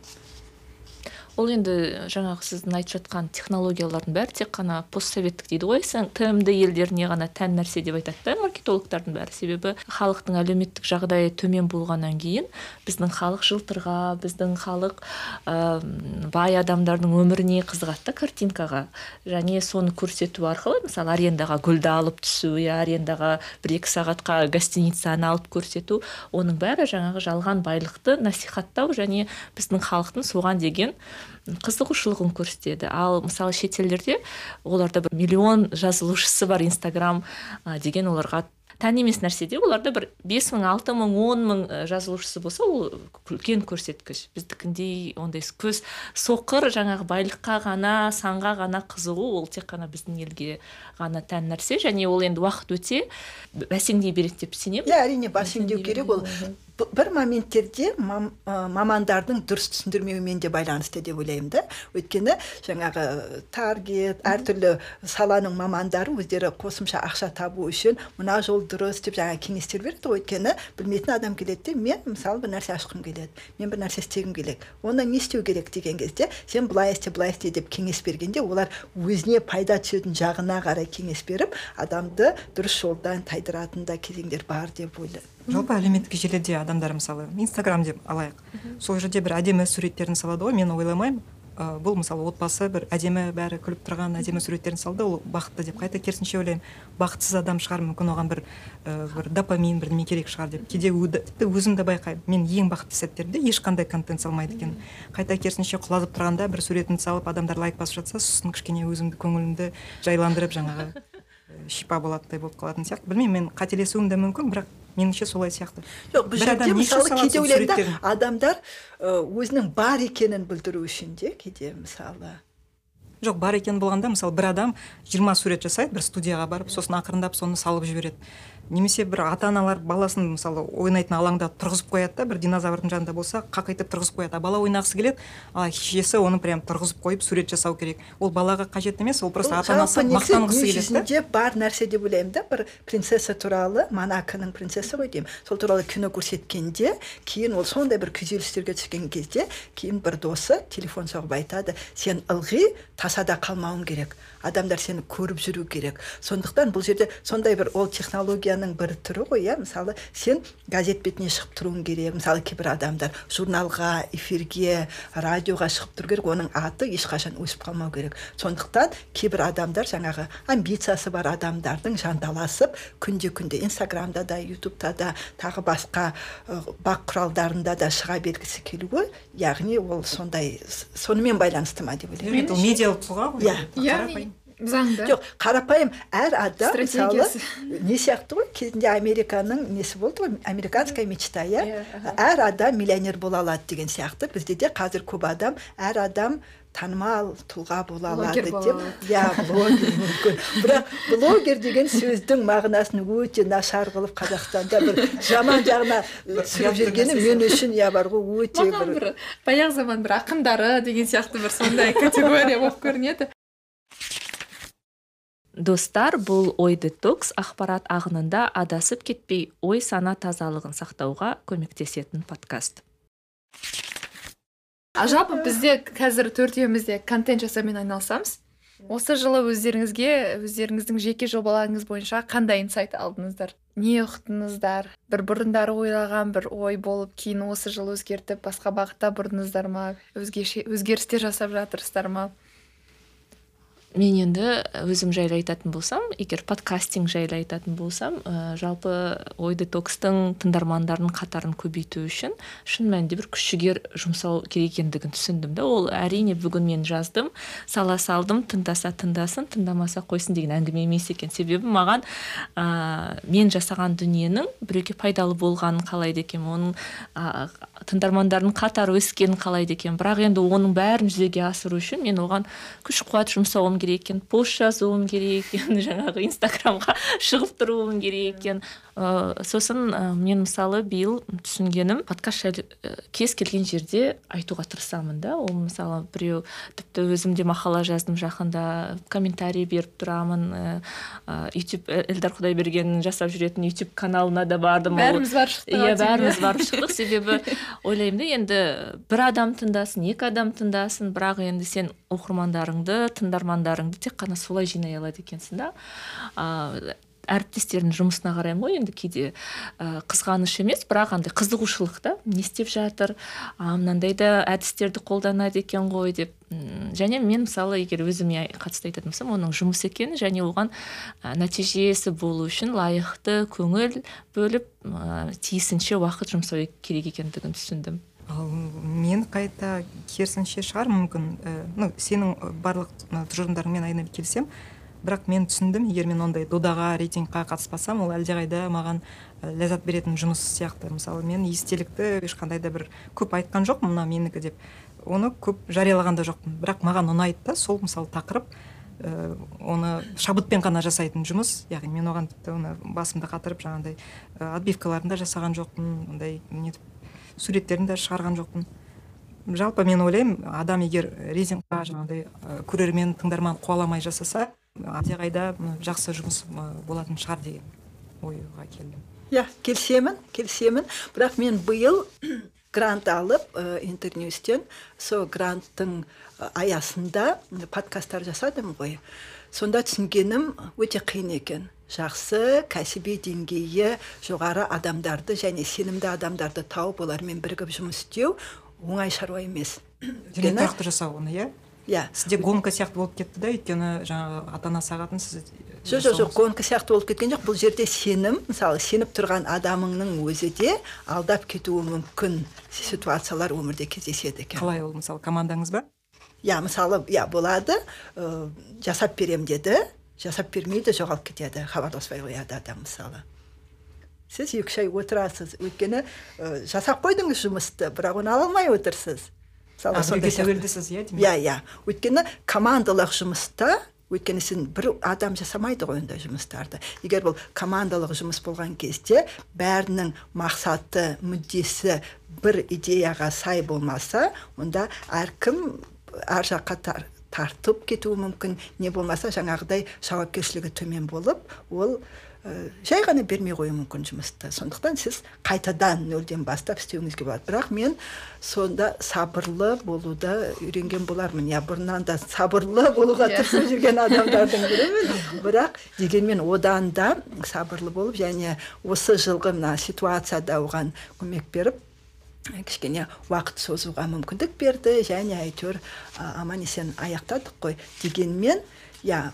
Speaker 1: Ол енді жаңағы сіздің айтып жатқан технологиялардың бәрі тек қана постсоветтік дейді ғой. Тмд елдеріне ғана тән нәрсе деп айтады да маркетологтардың бәрі. Себебі халықтың әлеуметтік жағдайы төмен болғаннан кейін біздің халық жылтырға біздің халық ә, бай адамдардың өміріне қызығады да картинкаға. Және соны көрсету арқылы мысалы арендаға гүлді алып түсу иә арендаға бір екі сағатқа гостиницаны алып көрсету оның бәрі жаңағы жалған байлықты насихаттау және біздің халықтың соған деген қызығушылығын көрсетеді. Ал мысалы шетелдерде оларда бір миллион жазылушысы бар инстаграм деген оларға тән емес нәрсе де оларда бір бес мың алты мың он мың жазылушысы болса ол үлкен көрсеткіш. Біздікіндей ондай көз соқыр жаңағы байлыққа ғана санға ғана қызығу ол тек қана біздің елге ғана тән нәрсе. Және ол енді уақыт өте бәсеңдей береді деп сенемін.
Speaker 3: Иә әрине бәсеңдеу керек ол. бір моменттерде мамандардың дұрыс түсіндірмеуімен де байланысты деп ойлаймын да. Өйткені жаңағы таргет әртүрлі саланың мамандары өздері қосымша ақша табу үшін мына жол дұрыс деп жаңа кеңестер береді. Ғой өйткені білмейтін адам келеді де мен мысалы бір нәрсе ашқым келеді мен бір нәрсе істегім келеді оны не істеу керек? деген кезде сен былай істе былай істе деп кеңес бергенде олар өзіне пайда түсетін жағына қарай кеңес беріп адамды дұрыс жолдан тайдыратын да кезеңдер бар деп ойлаймын.
Speaker 4: Жалпы әлеуметтік желіде адамдар мысалы инстаграм деп алайық. Сол жерде бір әдемі суреттерін салады ғой мен ойламаймын. Ә, бұл мысалы отбасы бір әдемі бәрі күліп тұрған әдемі суреттерін салды ол бақытты деп қайта керісінше ойлаймын. Бақытсыз адам шығар мүмкін оған бір ә, бір допамин бірдеме керек шығар деп. Кейде тіпті өзім де байқаймын. Мен ең бақытты сәттерімде ешқандай контент салмайды екен. Қайта керісінше құлазып тұрғанда бір суретін салып адамдар лайк басып жатса сосын кішкене өзімді көңілімді жайландырып жаңағы шипа болатындай болып қалатын сияқты. Білмеймін мен қателесуім де мүмкін бірақ меніңше солай сияқты
Speaker 3: жоқ бұл жерде мысалы кейде ойлаймын да адамдар өзінің бар екенін білдіру үшін де кейде мысалы
Speaker 4: жоқ бар екені болғанда мысалы бір адам жиырма сурет жасайды бір студияға барып сосын ақырындап соны салып жібереді. Немесе бір ата аналар баласын мысалы ойнайтын алаңда тұрғызып қояды да бір динозаврдың жанында болса қақайтып тұрғызып қояды. А бала ойнағысы келеді ал шешесі оны прям тұрғызып қойып сурет жасау керек. Ол балаға қажет емес ол просто ата анасы мақтанғысы келеді
Speaker 3: да. бар нәрсе деп ойлаймын да бір принцесса туралы монаконың принцессасы ғой деймін. Сол туралы кино көрсеткенде кейін ол сондай бір күйзелістерге түскен кезде кейін бір досы телефон соғып айтады сен ылғи тасада қалмауың керек. Адамдар сені көріп жүру керек. Сондықтан бұл жерде сондай бір ол технологияның бір түрі ғой иә? Мысалы сен газет бетіне шығып тұруың керек. Мысалы кейбір адамдар журналға эфирге радиоға шығып тұру керек. Оның аты ешқашан өшіп қалмау керек. Сондықтан кейбір адамдар жаңағы амбициясы бар адамдардың жанталасып күнде күнде инстаграмда да ютубта да тағы басқа бақ құралдарында да шыға бергісі келуі яғни ол сондай сонымен байланысты ма деп ойлаймын.
Speaker 4: ол медиалық тұлға ғой
Speaker 3: иә.
Speaker 2: иә заңды
Speaker 3: жоқ қарапайым әр адам мысалы
Speaker 2: Стратегиясы.
Speaker 3: не сияқты ғой кезінде американың несі болды ғой американская мечта иә? Әр адам миллионер бола алады деген сияқты. Бізде де қазір көп адам әр адам танымал тұлға бола алады деп. иә блогер мүмкін. Бірақ блогер деген сөздің мағынасын өте нашар қылып қазақстанда бір жаман жағына түсіріп жүргені мен үшін иә бар ғой өте бір
Speaker 2: баяғы заман бір ақындары деген сияқты бір сондай категория болып көрінеді.
Speaker 1: Достар бұл ой детокс ақпарат ағынында адасып кетпей ой сана тазалығын сақтауға көмектесетін подкаст.
Speaker 2: А жалпы бізде қазір төртеуміз де контент жасаумен айналысамыз. Осы жылы өздеріңізге өздеріңіздің жеке жобаларыңыз бойынша қандай инсайт алдыңыздар? Не ұқтыңыздар? бір бұрындары ойлаған бір ой болып кейін осы жылы өзгертіп басқа бағытта бұрдыңыздар ма? Өзгеше өзгерістер жасап жатырсыздар ма?
Speaker 1: Мен енді өзім жайлы айтатын болсам егер подкастинг жайлы айтатын болсам ә, жалпы ой детокстың тыңдармандарының қатарын көбейту үшін шын мәнінде бір күш жігер жұмсау керек екендігін түсіндім да ол әрине бүгін мен жаздым сала салдым тыңдаса тыңдасын тыңдамаса қойсын деген әңгіме емес екен. Себебі маған ә, мен жасаған дүниенің біреуге пайдалы болғанын қалайды екенмін оның ә, тыңдармандардың қатары өскенін қалайды екенмін бірақ енді оның бәрін жүзеге асыру үшін мен оған күш қуат жұмсауым екен пост жазуым керек екен жаңағы инстаграмға шығып тұруым керек екен. Ә, сосын ә, мен мысалы биыл түсінгенім подкаст жайлы ә, кез келген жерде айтуға тырысамын да. Ол мысалы біреу тіпті өзім де мақала жаздым жақында комментарий беріп тұрамын ә, ә, ютуб эльдар құдайбергеннің жасап жүретін ютуб каналына да бардым.
Speaker 2: Бәріміз барып шықтық
Speaker 1: иә бәріміз барып шықтық. Себебі ойлаймын да енді бір адам тыңдасын екі адам тыңдасын. Бірақ енді сен оқырмандарыңды тыңдармандарыңды тек қана солай жинай алады екенсің да. А, әріптестердің жұмысына қараймын ғой енді кейде ә, қызғаныш емес бірақ андай қызығушылық та. Не істеп жатыр мынандай да әдістерді қолданады екен ғой деп. Және мен мысалы егер өзіме қатысты айтатын болсам оның жұмыс екенін және оған ә, нәтижесі болу үшін лайықты көңіл бөліп ә, тиісінше уақыт жұмсау керек екендігін түсіндім.
Speaker 4: Ал мен қайта керісінше шығар мүмкін ә, ну сенің барлық ы, тұжырымдарыңмен айнель келісемін бірақ мен түсіндім егер мен ондай додаға рейтингқа қатыспасам ол әлдеқайда маған ә, ләззат беретін жұмыс сияқты. Мысалы мен естелікті ешқандай да бір көп айтқан жоқпын мына менікі деп. Оны көп жариялаған да жоқпын. Бірақ маған ұнайды да сол мысалы тақырып ә, оны шабытпен ғана жасайтын жұмыс. Яғни мен оған тіпті оны басымды қатырып жаңағындай ә, отбивкаларын да жасаған жоқпын ондай нетіп суреттерін де шығарған жоқпын. Жалпы мен ойлаймын адам егер рейтингқа жаңағыдай көрермен тыңдарман қуаламай жасаса әлдеқайда жақсы жұмыс болатын шығар деген ойға келдім.
Speaker 3: Иә келісемін келісемін. Бірақ мен биыл грант алып ә, интерньюстен сол гранттың аясында подкасттар жасадым ғой. Сонда түсінгенім өте қиын екен. Жақсы кәсіби деңгейі жоғары адамдарды және сенімді адамдарды тауып олармен бірігіп жұмыс істеу оңай шаруа емес.
Speaker 4: Және тұрақты жасау оны иә?
Speaker 3: Иә.
Speaker 4: Сізде гонка сияқты болып кетті да өйткені жаңағы ата ана сағатын сіз
Speaker 3: жоқ жоқ жоқ гонка сияқты болып кеткен жоқ. Бұл жерде сенім мысалы сеніп тұрған адамыңның өзі де алдап кетуі мүмкін ситуациялар өмірде кездеседі екен.
Speaker 4: Қалай ол мысалы командаңыз ба?
Speaker 3: Иә мысалы иә болады ә, жасап берем деді. Жасап бермейді жоғалып кетеді хабарласпай қояды адам мысалы сіз екі үш ай отырасыз өйткені ә, жасап қойдыңыз жұмысты бірақ оны ала алмай отырсыз мысалы
Speaker 4: тәуелдісіз иә
Speaker 3: иә иә. Өйткені командалық жұмыста өйткені сен бір адам жасамайды ғой ондай жұмыстарды. Егер бұл командалық жұмыс болған кезде бәрінің мақсаты мүддесі бір идеяға сай болмаса онда әркім ар жаққа тартып кетуі мүмкін не болмаса жаңағыдай жауапкершілігі төмен болып ол ә, жай ғана бермей қоюы мүмкін жұмысты. Сондықтан сіз қайтадан нөлден бастап істеуіңізге болады. Бірақ мен сонда сабырлы болуды үйренген болармын. Иә бұрыннан да сабырлы болуға
Speaker 2: Иә.
Speaker 3: тырысып жүрген адамдардың бірімін. Бірақ дегенмен одан да сабырлы болып және осы жылғы мына ситуацияда оған көмек беріп кішкене уақыт созуға мүмкіндік берді және әйтеуір аман есен аяқтадық қой. Дегенмен иә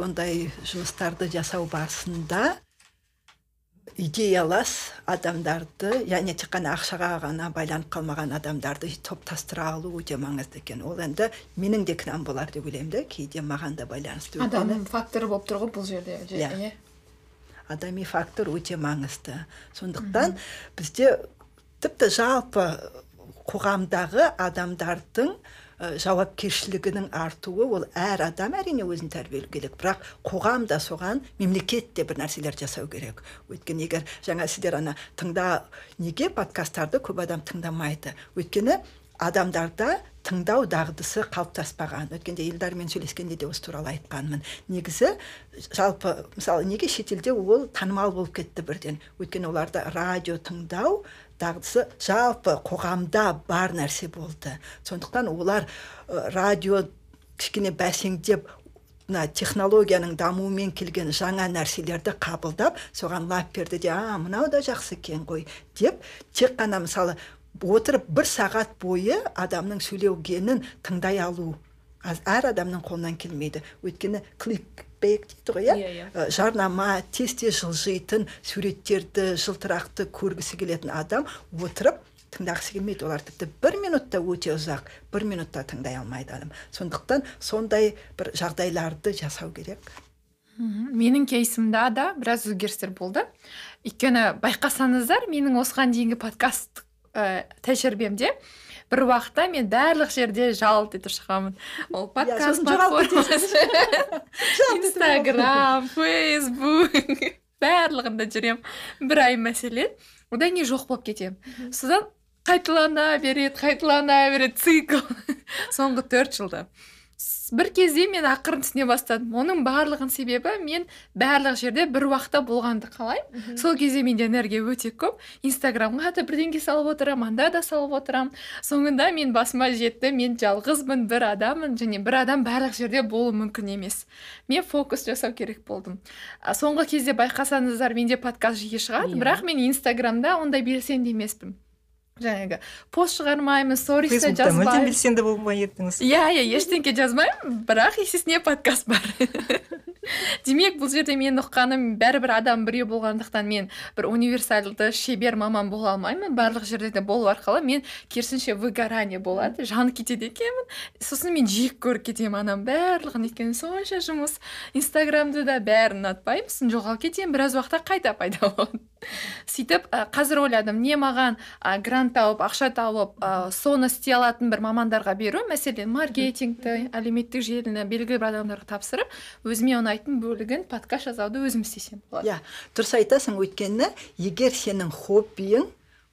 Speaker 3: ондай жұмыстарды жасау барысында идеялас адамдарды яғни тек қана ақшаға ғана байланып қалмаған адамдарды топтастыра алу өте маңызды екен. Ол енді менің де кінәм болар деп ойлаймын да кейде маған да байланысты
Speaker 2: адам факторы болып тұр ғой бұл жерде
Speaker 3: Иә.
Speaker 2: иә.
Speaker 3: Адами фактор өте маңызды. Сондықтан бізде тіпті жалпы қоғамдағы адамдардың ә, жауапкершілігінің артуы ол әр адам әрине өзін тәрбиелеу керек. Бірақ қоғам да соған мемлекет те бір нәрселер жасау керек. Өйткені егер жаңа сіздер ана тыңда неге подкасттарды көп адам тыңдамайды? Өйткені адамдарда тыңдау дағдысы қалыптаспаған. Өткенде елдармен сөйлескенде де осы туралы айтқанмын. Негізі жалпы мысалы неге шетелде ол танымал болып кетті бірден? Өйткені оларда радио тыңдау дағдысы жалпы қоғамда бар нәрсе болды. Сондықтан олар э, радио кішкене бәсеңдеп мына технологияның дамуымен келген жаңа нәрселерді қабылдап соған лап берді де а мынау да жақсы екен ғой деп тек қана мысалы отырып бір сағат бойы адамның сөйлегенін тыңдай алу әр адамның қолынан келмейді. Өйткені дейді ғой иә
Speaker 1: Иә, иә.
Speaker 3: Жарнама тез тез жылжитын суреттерді жылтырақты көргісі келетін адам отырып тыңдағысы келмейді. Олар тіпті бір минутта өте ұзақ бір минутта тыңдай алмайды адам. Сондықтан сондай бір жағдайларды жасау керек.
Speaker 2: Менің кейсімда да біраз өзгерістер болды. Өйткені байқасаңыздар менің осыған дейінгі подкаст ә, тәжірибемде бір уақытта мен барлық жерде жалт етіп шығамын. Ол подкаст платформасы. инстаграм фейсбук барлығында жүремін. Бір ай мәселен одан кейін жоқ болып кетемін. Содан қайталана береді қайталана береді цикл. Соңғы төрт жылда. Бір кезде мен ақырын түсіне бастадым. Оның барлығын себебі мен барлық жерде бір уақытта болғанды қалаймын. Сол кезде менде энергия өте көп. Инстаграмға да бірдеңке салып отырамын анда да салып отырамын соңында мен басыма жетті. Мен жалғызбын бір адаммын және бір адам барлық жерде болуы мүмкін емес. Мен фокус жасау керек болдым. А, соңғы кезде байқасаңыздар менде подкаст жиі шығады.
Speaker 1: Иә.
Speaker 2: бірақ мен инстаграмда ондай белсенді емеспін. Жаңағы пост шығармаймын сториста
Speaker 4: фейсбукта мүлдем
Speaker 2: жазбаймын
Speaker 4: белсенді болмай еттіңіз.
Speaker 2: Иә иә ештеңке жазбаймын бірақ есесіне подкаст бар. Демек бұл жерде мен ұққаным бәрібір адам біреу болғандықтан мен бір универсальды шебер маман бола алмаймын. Барлық жерде де болу арқылы мен керісінше выгорание болады жанып кетеді екенмін. Сосын мен жек көріп кетемін ананың барлығын өйткені сонша жұмыс. Инстаграмды да бәрін ұнатпаймын сосын жоғалып кетемін. Біраз уақытта қайта пайда болады сөйтіп ә, қазір ойладым не маған ә, грант тауып ақша тауып ә, соны істей алатын бір мамандарға беру мәселен маркетингті әлеуметтік желіні белгілі бір адамдарға тапсырып өзіме ұнайтын бөлігін подкаст жазуды өзім істесем. Болады
Speaker 3: иә дұрыс айтасың өйткені егер сенің хоббиің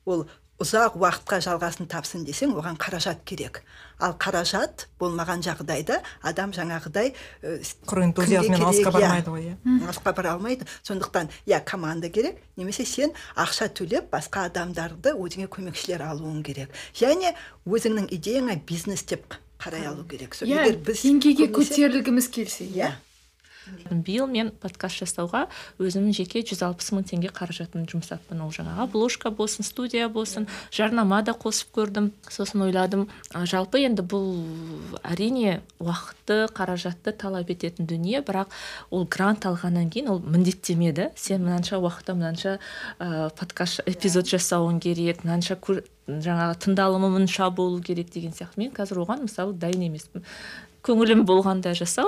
Speaker 3: ол ұзақ уақытқа жалғасын тапсын десең оған қаражат керек. Ал қаражат болмаған жағдайда адам жаңағыдай ә,
Speaker 4: құр энтузиазммен алысқа
Speaker 3: керек, иә.
Speaker 4: бармайды ғой иә?
Speaker 3: Алысқа бара алмайды. Сондықтан иә команда керек немесе сен ақша төлеп басқа адамдарды өзіңе көмекшілер алуың керек. Және өзіңнің идеяңа бизнес деп қарай алу керек.
Speaker 2: Иә
Speaker 3: егер біз
Speaker 2: көтерілгіміз келсе
Speaker 3: иә.
Speaker 1: Биыл мен подкаст жасауға өзімнің жеке 160 мың теңге қаражатымды жұмсаппын ол жаңағы обложка болсын студия болсын жарнама да қосып көрдім. Сосын ойладым жалпы енді бұл әрине уақытты қаражатты талап ететін дүние бірақ ол грант алғаннан кейін ол міндеттеме да сен мынанша уақытта мынанша ә, подкаст эпизод жасауың керек мынанша жаңағы тыңдалымы мынша болу керек деген сияқты. Мен қазір оған мысалы дайын емеспін. Көңілім болғанда жасау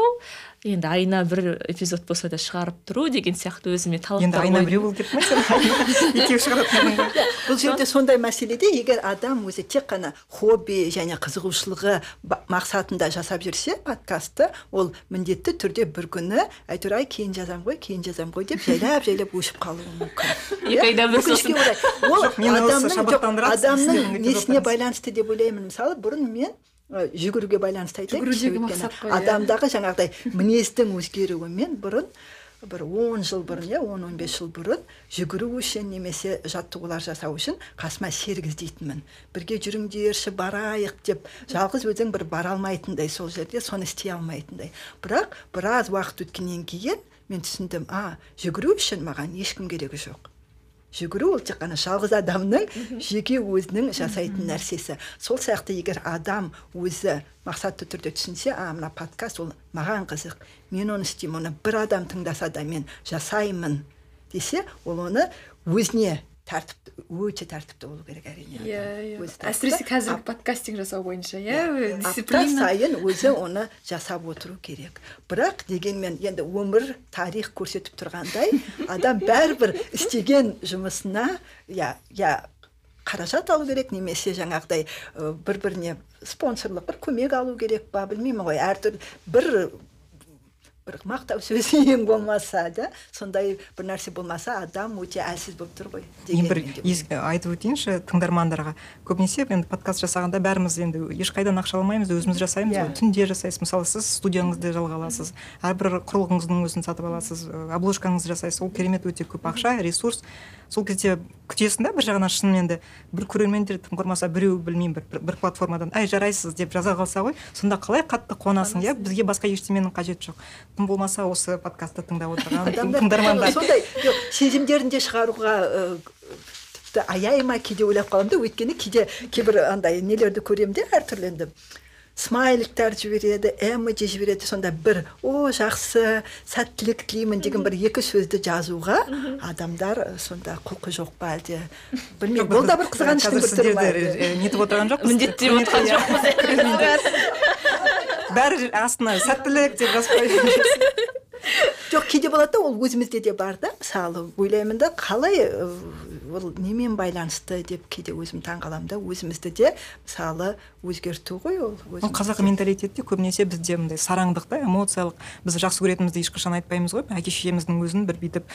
Speaker 1: енді айына бір эпизод болса да шығарып тұру деген сияқты өзіме
Speaker 4: енді
Speaker 1: талаптар
Speaker 4: айына
Speaker 1: қойдым.
Speaker 4: біреу ма сен? Екеу шығаратын
Speaker 3: бұл жерде сондай мәселеде егер адам өзі тек қана хобби және қызығушылығы мақсатында жасап жүрсе подкастты ол міндетті түрде бір күні әйтеуір ай кейін жазамын ғой кейін жазамын ғой деп жайлап жайлап өшіп қалуы мүмкін.
Speaker 1: Екі айда бір
Speaker 3: Өкінішке
Speaker 1: сосын.
Speaker 3: орай ол адамның несіне байланысты деп ойлаймын. Мысалы бұрын мен жүгіруге байланысты айтайыншы
Speaker 2: Жүгірудегі
Speaker 3: өйткені
Speaker 2: мақсат қой,
Speaker 3: адамдағы жаңағыдай мінездің өзгеруімен бұрын бір он жыл бұрын иә он он бес жыл бұрын жүгіру үшін немесе жаттығулар жасау үшін қасыма серік іздейтінмін бірге жүріңдерші барайық деп жалғыз өзің бір бара алмайтындай сол жерде соны істей алмайтындай бірақ біраз уақыт өткеннен кейін мен түсіндім а жүгіру үшін маған ешкім керегі жоқ жүгіру ол тек қана жалғыз адамның жеке өзінің жасайтын нәрсесі. Сол сияқты егер адам өзі мақсатты түрде түсінсе а мына подкаст ол маған қызық мен оны істеймін оны бір адам тыңдаса да мен жасаймын десе ол оны өзіне тәртіпті өте тәртіпті болу керек әрине
Speaker 2: иә иә. Әсіресе қазір подкастинг жасау бойынша
Speaker 3: Иә,
Speaker 2: иә.
Speaker 3: апта сайын өзі оны жасап отыру керек. Бірақ дегенмен енді өмір тарих көрсетіп тұрғандай адам бәрібір істеген жұмысына иә иә қаражат алу керек немесе жаңағыдай бір біріне спонсорлық бір көмек алу керек па білмеймін ғой. Әртүрлі бір бір мақтау сөз ең болмаса да сондай бір нәрсе болмаса адам өте әлсіз болып тұр ғой
Speaker 4: мен бір
Speaker 3: деген
Speaker 4: ес- айтып өтейінші тыңдармандарға. Көбінесе енді подкаст жасағанда бәріміз енді ешқайдан ақша алмаймыз өзіміз жасаймыз
Speaker 3: Иә.
Speaker 4: ғой түнде жасайсыз. Мысалы сіз студияңызды жалға аласыз әрбір құрылғыңыздың өзін сатып аласыз обложкаңызды жасайсыз ол керемет өте көп ақша ресурс. Сол кезде күтесің да бір жағынан шынымен де бір көрермендер тым құрмаса біреу білмеймін бір, бір, бір платформадан әй жарайсыз деп жаза қалса ғой сонда қалай қатты қуанасың иә? Бізге басқа ештеменің қажеті жоқ. Тым болмаса осы подкастты тыңдап отырған тыңдармандар.
Speaker 3: сондай сезімдерін де шығаруға тіпті аяй ма кейде ойлап қаламын да өйткені кейде кейбір андай нелерді көремін де әртүрлі енді. Смайликтер жібереді эмоджи жібереді сонда бір о жақсы сәттілік тілеймін деген бір екі сөзді жазуға адамдар ы, сонда құлқы жоқ па әлде? Білмеймін ол да бір қызғаныштың бір түрі
Speaker 4: э, нетіп отырған жоқпыз?
Speaker 1: Міндеттеп отқан
Speaker 4: бәрі астына сәттілік деп жазып қойып
Speaker 3: жоқ кейде болады да ол өзімізде де бар да. Мысалы ойлаймын да қалай ы, ол немен байланысты деп кейде өзім таңқаламын да. Өзімізді де мысалы өзгерту ғой ол
Speaker 4: ол қазақы менталитетте көбінесе бізде мындай сараңдық та эмоциялық. Біз жақсы көретінімізді ешқашан айтпаймыз ғой. Әке шешеміздің өзін бір бүйтіп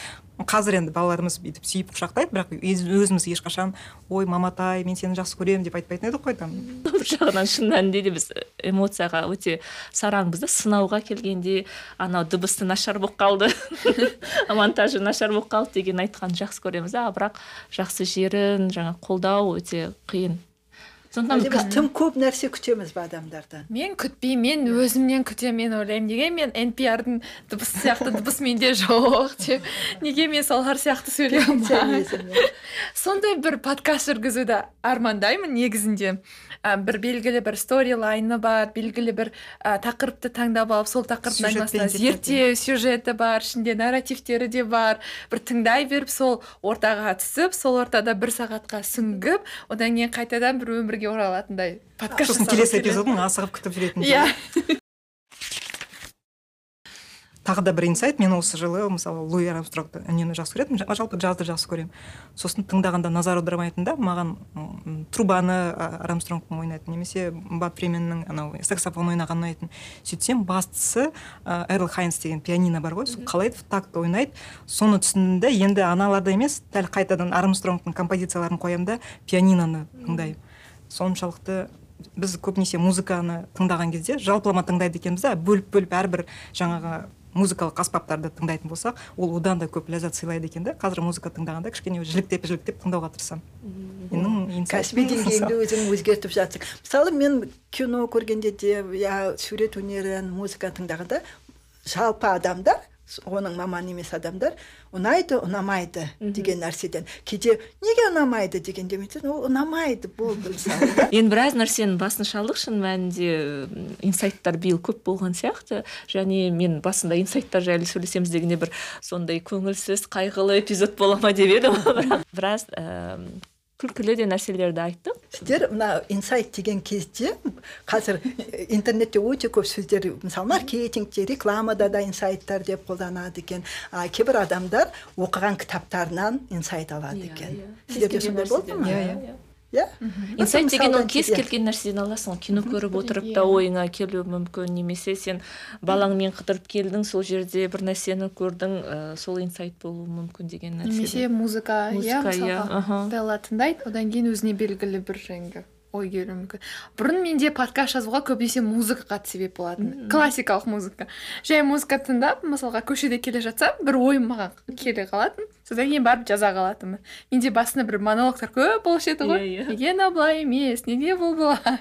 Speaker 4: қазір енді балаларымыз бүйтіп сүйіп құшақтайды бірақ өз- өзіміз ешқашан ой маматай мен сені жақсы көремін деп айтпайтын едік қой там.
Speaker 1: Бір жағынан шын мәнінде де біз эмоцияға өте сараңбыз да. Сынауға келгенде анау дыбысы нашар болып қалды. Монтажы нашар болып қалды деген айтқанды жақсы көреміз да бірақ жақсы жерін жаңа қолдау өте қиын. Сондықтан
Speaker 3: біз тым көп нәрсе күтеміз ба адамдардан?
Speaker 2: Мен күтпеймін мен өзімнен күтемін мен ойлаймын. Неге мен NPR-дың дыбысы сияқты дыбыс менде жоқ деп? Неге мен солар сияқты сөйлей алмаймын сондай бір подкаст жүргізуді армандаймын негізінде. Ә, бір белгілі бір сторилайны бар белгілі бір ә, тақырыпты таңдап алып сол тақырыптың айналасында зерттеу сюжеті бар ішінде нарративтері де бар. Бір тыңдай беріп сол ортаға түсіп сол ортада бір сағатқа сүңгіп одан кейін қайтадан бір өмірге оралатындай подкаст
Speaker 4: сосын келесі эпизодын асығып күтіп жүретін
Speaker 2: иә.
Speaker 4: тағы да бір инсайт. Мен осы жылы мысалы луи армстронгты үнемі жақсы көретінмін. Жа- жалпы жазды жақсы көремін. Сосын тыңдағанда назар аудармайтын да маған трубаны армстронгтың ойнайтын немесе бат фрименнің анау саксофон ойнағаны ұнайтын сөйтсем бастысы эрл хайнс деген пианино бар ғой. Сол қалай такт ойнайды. Соны түсіндім да енді аналарды емес дәл қайтадан армстронгтың композицияларын қоямын да пианиноны тыңдаймын. Соншалықты біз көбінесе музыканы тыңдаған кезде жалпылама тыңдайды екенбіз да бөліп бөліп әрбір жаңағы музыкалық аспаптарды тыңдайтын болсақ ол одан да көп ләззат сыйлайды екен да қазір музыка тыңдағанда кішкене жіліктеп жіліктеп тыңдауға тырысамын. Менің
Speaker 3: кәсіби деңгейіңді өзің өзгертіп жатсың мысалы мен кино көргенде де я сурет өнерін музыка тыңдағанда жалпы адамдар оның маманы емес адамдар ұнайды ұнамайды деген нәрседен. Кейде неге ұнамайды? дегенде мен ол ұнамайды болды мысалы
Speaker 1: енді біраз нәрсенің басын шалдық шын мәнінде инсайттар биыл көп болған сияқты. Және мен басында инсайттар жайлы сөйлесеміз дегенде бір сондай көңілсіз қайғылы эпизод бола ма деп едім. Бірақ біраз күлкілі де нәрселерді айттық
Speaker 3: сіздер мына инсайт деген кезде қазір интернетте өте көп сөздер мысалы маркетингте рекламада да инсайттар деп қолданады екен а кейбір адамдар оқыған кітаптарынан инсайт алады екен сіздерде сондай болды ма
Speaker 4: Иә,
Speaker 3: иә
Speaker 1: инсайт деген ол кез
Speaker 3: иә.
Speaker 1: келген нәрседен аласың. Кино көріп отырып та ойыңа келуі мүмкін немесе сен балаңмен қыдырып келдің сол жерде бір нәрсені көрдің ә, сол инсайт болуы мүмкін деген нәрсе
Speaker 2: немесе музыка иә
Speaker 1: Музыка, иә,
Speaker 2: тыңдайды одан кейін өзіне белгілі бір жаңағы ой келуі мүмкін. Бұрын менде подкаст жазуға көбінесе музыка қатты себеп болатын. Классикалық музыка. Жай музыка тыңдап мысалға көшеде келе жатсам бір ой маған келе қалатын. Содан кейін барып жаза қалатынмын. Менде басында бір монологтар көп болушы еді ғой.
Speaker 1: Иә, иә.
Speaker 2: неге мынау былай емес неге бұл былай?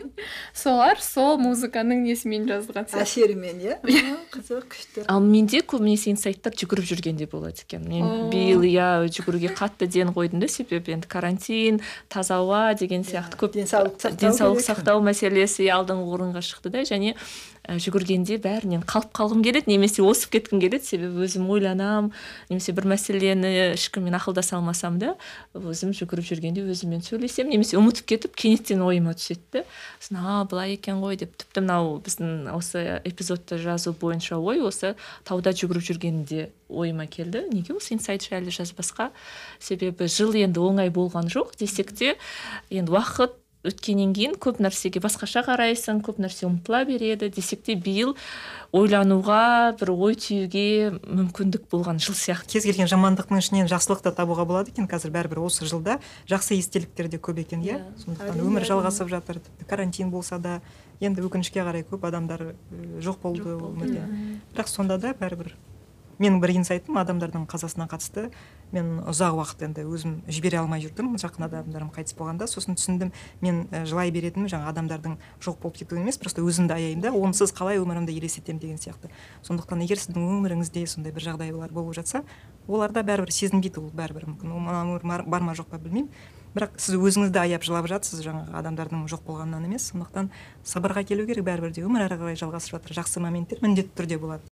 Speaker 2: Солар сол музыканың несімен жазылған сияқты.
Speaker 3: Әсерімен иә? О, қызық күшті.
Speaker 1: Ал менде көбінесе инсайттар жүгіріп жүргенде болады екен. Мен биыл иә жүгіруге қатты ден қойдым да себебі енді карантин таза ауа деген сияқты көп
Speaker 3: денсаулық сақтау
Speaker 1: денсаулық сақтау мәселесі алдыңғы орынға шықты да. Және ә, жүгіргенде бәрінен қалып қалғым келеді немесе осып кеткім келеді. Себебі өзім ойланам немесе бір мәселені ешкіммен ақылдаса алмасам да өзім жүгіріп жүргенде өзіммен сөйлесемін немесе ұмытып кетіп кенеттен ойыма түседі да. Сосын а былай екен ғой деп. Тіпті мынау біздің осы эпизодты жазу бойынша ой осы тауда жүгіріп жүргенде ойыма келді. Неге осы инсайт жайлы жазбасқа? Себебі жыл енді оңай болған жоқ десек те енді уақыт өткеннен кейін көп нәрсеге басқаша қарайсың көп нәрсе ұмытыла береді. Десек те биыл ойлануға бір ой түюге мүмкіндік болған жыл сияқты.
Speaker 4: Кез келген жамандықтың ішінен жақсылық та табуға болады екен. Қазір бәрібір осы жылда жақсы естеліктер де көп екен иә?
Speaker 1: Иә,
Speaker 4: сондықтан өмір жалғасып жатыр. Тіпті карантин болса да енді өкінішке қарай көп адамдар жоқ болды өмірден бірақ сонда да бәрібір менің бір инсайтым адамдардың қазасына қатысты. Мен ұзақ уақыт енді өзім жібере алмай жүрдім. Жақын адамдарым қайтыс болғанда. Сосын түсіндім мен жылай беретінім жаңа адамдардың жоқ болып кетуі емес просто өзімді аяймын да онсыз қалай өмірімді елестетемін деген сияқты. Сондықтан егер сіздің өміріңізде сондай бір жағдайлар болып жатса оларда бәрібір сезінбейді ол бәрібір мүмкін. Ол мына өмір бар ма жоқ па білмеймін. Бірақ сіз өзіңізді аяп жылап жатсыз жаңағы адамдардың жоқ болғанынан емес. Сондықтан сабырға келу керек бәрібір де өмір әрі қарай жалғасып жатыр. Жақсы моменттер міндетті түрде болады.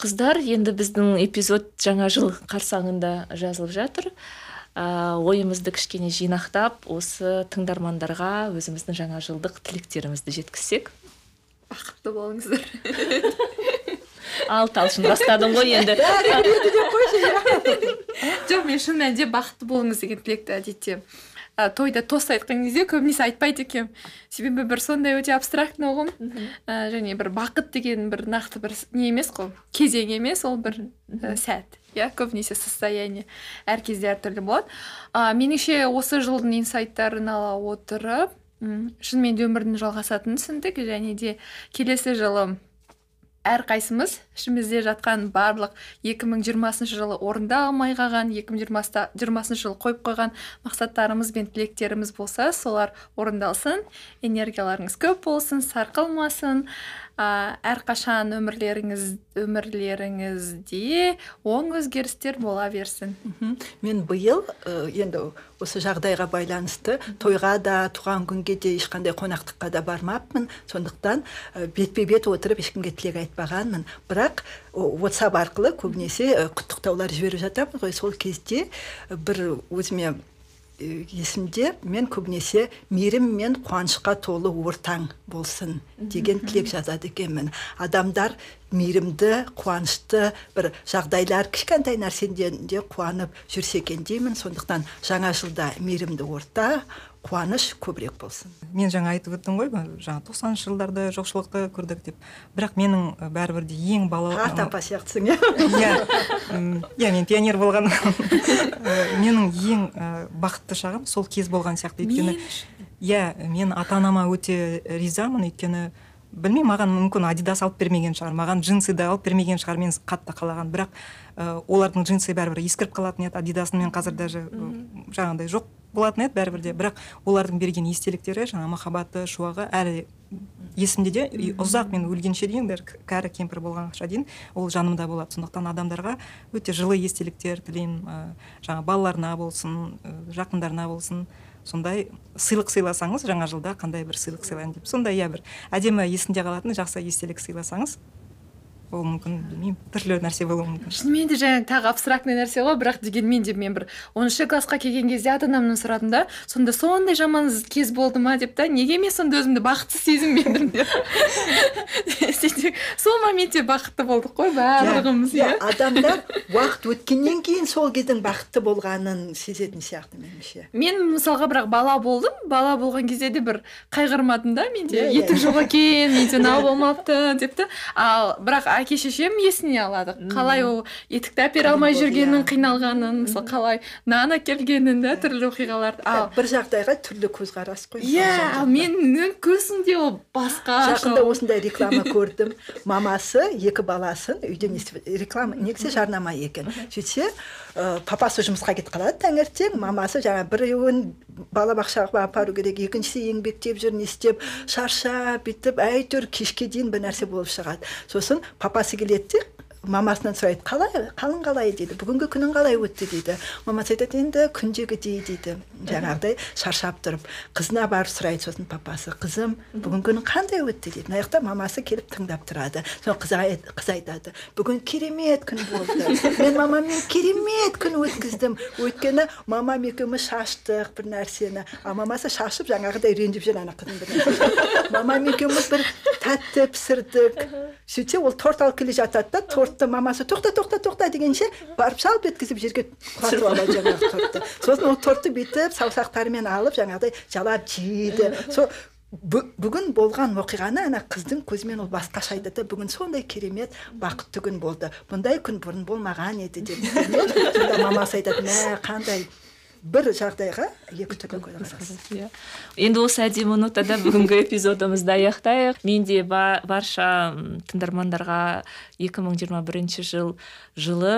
Speaker 1: Қыздар енді біздің эпизод жаңа жыл қарсаңында жазылып жатыр. Ә, ойымызды кішкене жинақтап осы тыңдармандарға өзіміздің жаңа жылдық тілектерімізді жеткізсек.
Speaker 2: Бақытты болыңыздар.
Speaker 1: Ал талшын бастадың ғой енді.
Speaker 2: Жоқ мен шын мәнінде бақытты болыңыз деген тілекті әдетте ә, тойда тост айтқан кезде көбінесе айтпайды екенмін себебі бір сондай өте абстрактный ұғым ә, және бір бақыт деген бір нақты бір не емес қой кезең емес ол бір ә, сәт. Иә көбінесе состояние. Әр кезде әртүрлі болады. Ә, меніңше осы жылдың инсайттарын ала отырып шынымен де өмірдің жалғасатынын түсіндік және де келесі жылы әрқайсымыз ішімізде жатқан барлық 2020 жылы орындалмай қалған 2020 жылы қойып қойған мақсаттарымыз бен тілектеріміз болса солар орындалсын энергияларыңыз көп болсын сарқылмасын. Ә, әрқашан өмірлеріңіз өмірлеріңізде оң өзгерістер бола берсін.
Speaker 3: Мгм. мен биыл э, енді осы жағдайға байланысты тойға да туған күнге де ешқандай қонақтыққа да бармаппын. Сондықтан э, бетпе бет отырып ешкімге тілек айтпағанмын. Бірақ whatsapp арқылы көбінесе құттықтаулар жіберіп жатамын ғой. Сол кезде бір өзіме есімде мен көбінесе мейірім мен қуанышқа толы ортаң болсын деген тілек жазады екенмін. Адамдар мейірімді қуанышты бір жағдайлар кішкентай нәрседен де қуанып жүрсе екен деймін. Сондықтан жаңа жылда мейірімді орта қуаныш көбірек болсын.
Speaker 4: Мен жаңа айтып өттім ғой жаңа тоқсаныншы жылдарда жоқшылықты көрдік деп. Бірақ менің бәрібір де ең бала
Speaker 3: қарт апа сияқтысың иә?
Speaker 4: иә иә мен пионер болған менің ең бақытты шағым сол кез болған сияқты. Өйткені иә мен ата анама өте ризамын. Өйткені білмеймін маған мүмкін адидас алып бермеген шығар маған джинсы да алып бермеген шығар мен қатты қалаған. Бірақ ә, олардың джинсы бәрібір ескіріп қалатын еді адидасын мен қазір даже жаңағыдай жоқ болатын еді бәрібір де. Бірақ олардың берген естеліктері жаңа махаббаты шуағы әлі есімде де. И ұзақ мен өлгенше дейін бір кәрі кемпір болғанша дейін ол жанымда болады. Сондықтан адамдарға өте жылы естеліктер тілеймін ә, жаңа балаларына болсын ә, жақындарына болсын. Сондай сыйлық сыйласаңыз жаңа жылда қандай бір сыйлық сыйлайын деп сондай иә бір әдемі есінде қалатын жақсы естелік сыйласаңыз ол мүмкін білмеймін. Түрлі нәрсе болуы мүмкін.
Speaker 2: Шынымен де жаңағы тағы абстрактный нәрсе ғой бірақ дегенмен де мен бір оныншы классқа келген кезде ата анамнан сұрадым да сонда сондай жаман кез болды ма деп та неге мен сонда өзімді бақытсыз сезінбедім деп. Сөйтсек сол моментте бақытты болдық қой барлығымыз иә
Speaker 3: иә. адамдар уақыт өткеннен кейін сол кездің бақытты болғанын сезетін сияқты меніңше.
Speaker 2: Мен мысалға бірақ бала болдым бала болған кезде де бір қайғырмадым да менде
Speaker 3: Иә, иә.
Speaker 2: етік жоқ екен менде мынау болмапты деп та. Ал бірақ әке шешем есіне алады. Қалай ол етікті әпере алмай жүргенін қиналғанын мысалы қалай нан әкелгенін да түрлі оқиғаларды. Ал
Speaker 3: бір жағдайға түрлі көзқарас қой.
Speaker 2: Иә ал менің көзімде ол басқа
Speaker 3: жақында осындай реклама көрдім. Мамасы екі баласын үйден реклама негізі жарнама екен. Сөйтсе ә, папасы жұмысқа кетіп қалады таңертең мамасы жаңа біреуін балабақшаға апару керек екіншісі еңбектеп жүр не істеп шаршап бүйтіп әйтеуір кешке дейін бір нәрсе болып шығады. Сосын папасы келеді де мамасынан сұрайды қалай қалың қалай? дейді бүгінгі күнің қалай өтті? дейді. Мамасы айтады енді күндегідей дейді. Жаңағыдай шаршап тұрып қызына барып сұрайды сосын папасы қызым бүгінгі күнің қандай өтті? дейді. Мына жақта мамасы келіп тыңдап тұрады. Сосын қыз, айтады бүгін керемет күн болды. Мен мамаммен керемет күн өткіздім. Өйткені мамам екеуміз шаштық бір нәрсені а мамасы шашып жаңағыдай ренжіп жүр ана қыздың мамам екеуміз бір тәтті пісірдік. Сөйтсе ол торт алып келе жатады да мамасы тоқта тоқта тоқта дегенше барып шалп еткізіп жерге құлатып алады жаңағы тортты. Сосын ол тортты бүйтіп саусақтарымен алып жаңағыдай жалап жейді. Сол бүгін болған оқиғаны ана қыздың көзімен ол басқаша айтады. Да бүгін сондай керемет бақытты күн болды. Бұндай күн бұрын болмаған еді деп. Сонда мамасы айтады мә қандай бір жағдайға екі түрлі көзқарас
Speaker 1: иә енді осы әдемі нотада бүгінгі эпизодымызды аяқтайық мен де барша тыңдармандарға 2021 жыл жылы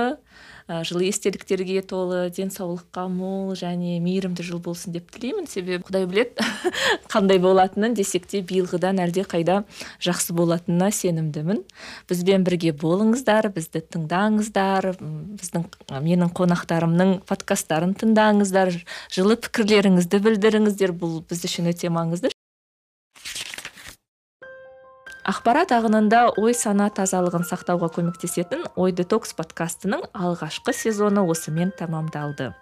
Speaker 1: жылы естеліктерге толы денсаулыққа мол және мейірімді жыл болсын деп тілеймін. Себебі құдай біледі қандай болатынын десек те биылғыдан қайда жақсы болатынына сенімдімін. Бізбен бірге болыңыздар бізді тыңдаңыздар біздің менің қонақтарымның подкасттарын тыңдаңыздар жылы пікірлеріңізді білдіріңіздер. Бұл біз үшін өте маңызды ақпарат ағынында ой сана тазалығын сақтауға көмектесетін ой детокс подкастының алғашқы сезоны осымен тамамдалды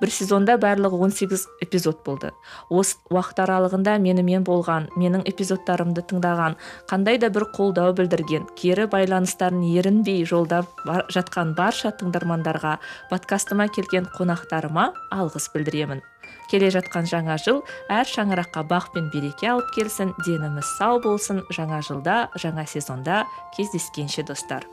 Speaker 1: бір сезонда барлығы 18 эпизод болды. Осы уақыт аралығында менімен болған менің эпизодтарымды тыңдаған қандай да бір қолдау білдірген кері байланыстарын ерінбей жолдап бар, жатқан барша тыңдармандарға подкастыма келген қонақтарыма алғыс білдіремін. Келе жатқан жаңа жыл әр шаңыраққа бақ пен береке алып келсін деніміз сау болсын. Жаңа жылда жаңа сезонда кездескенше достар.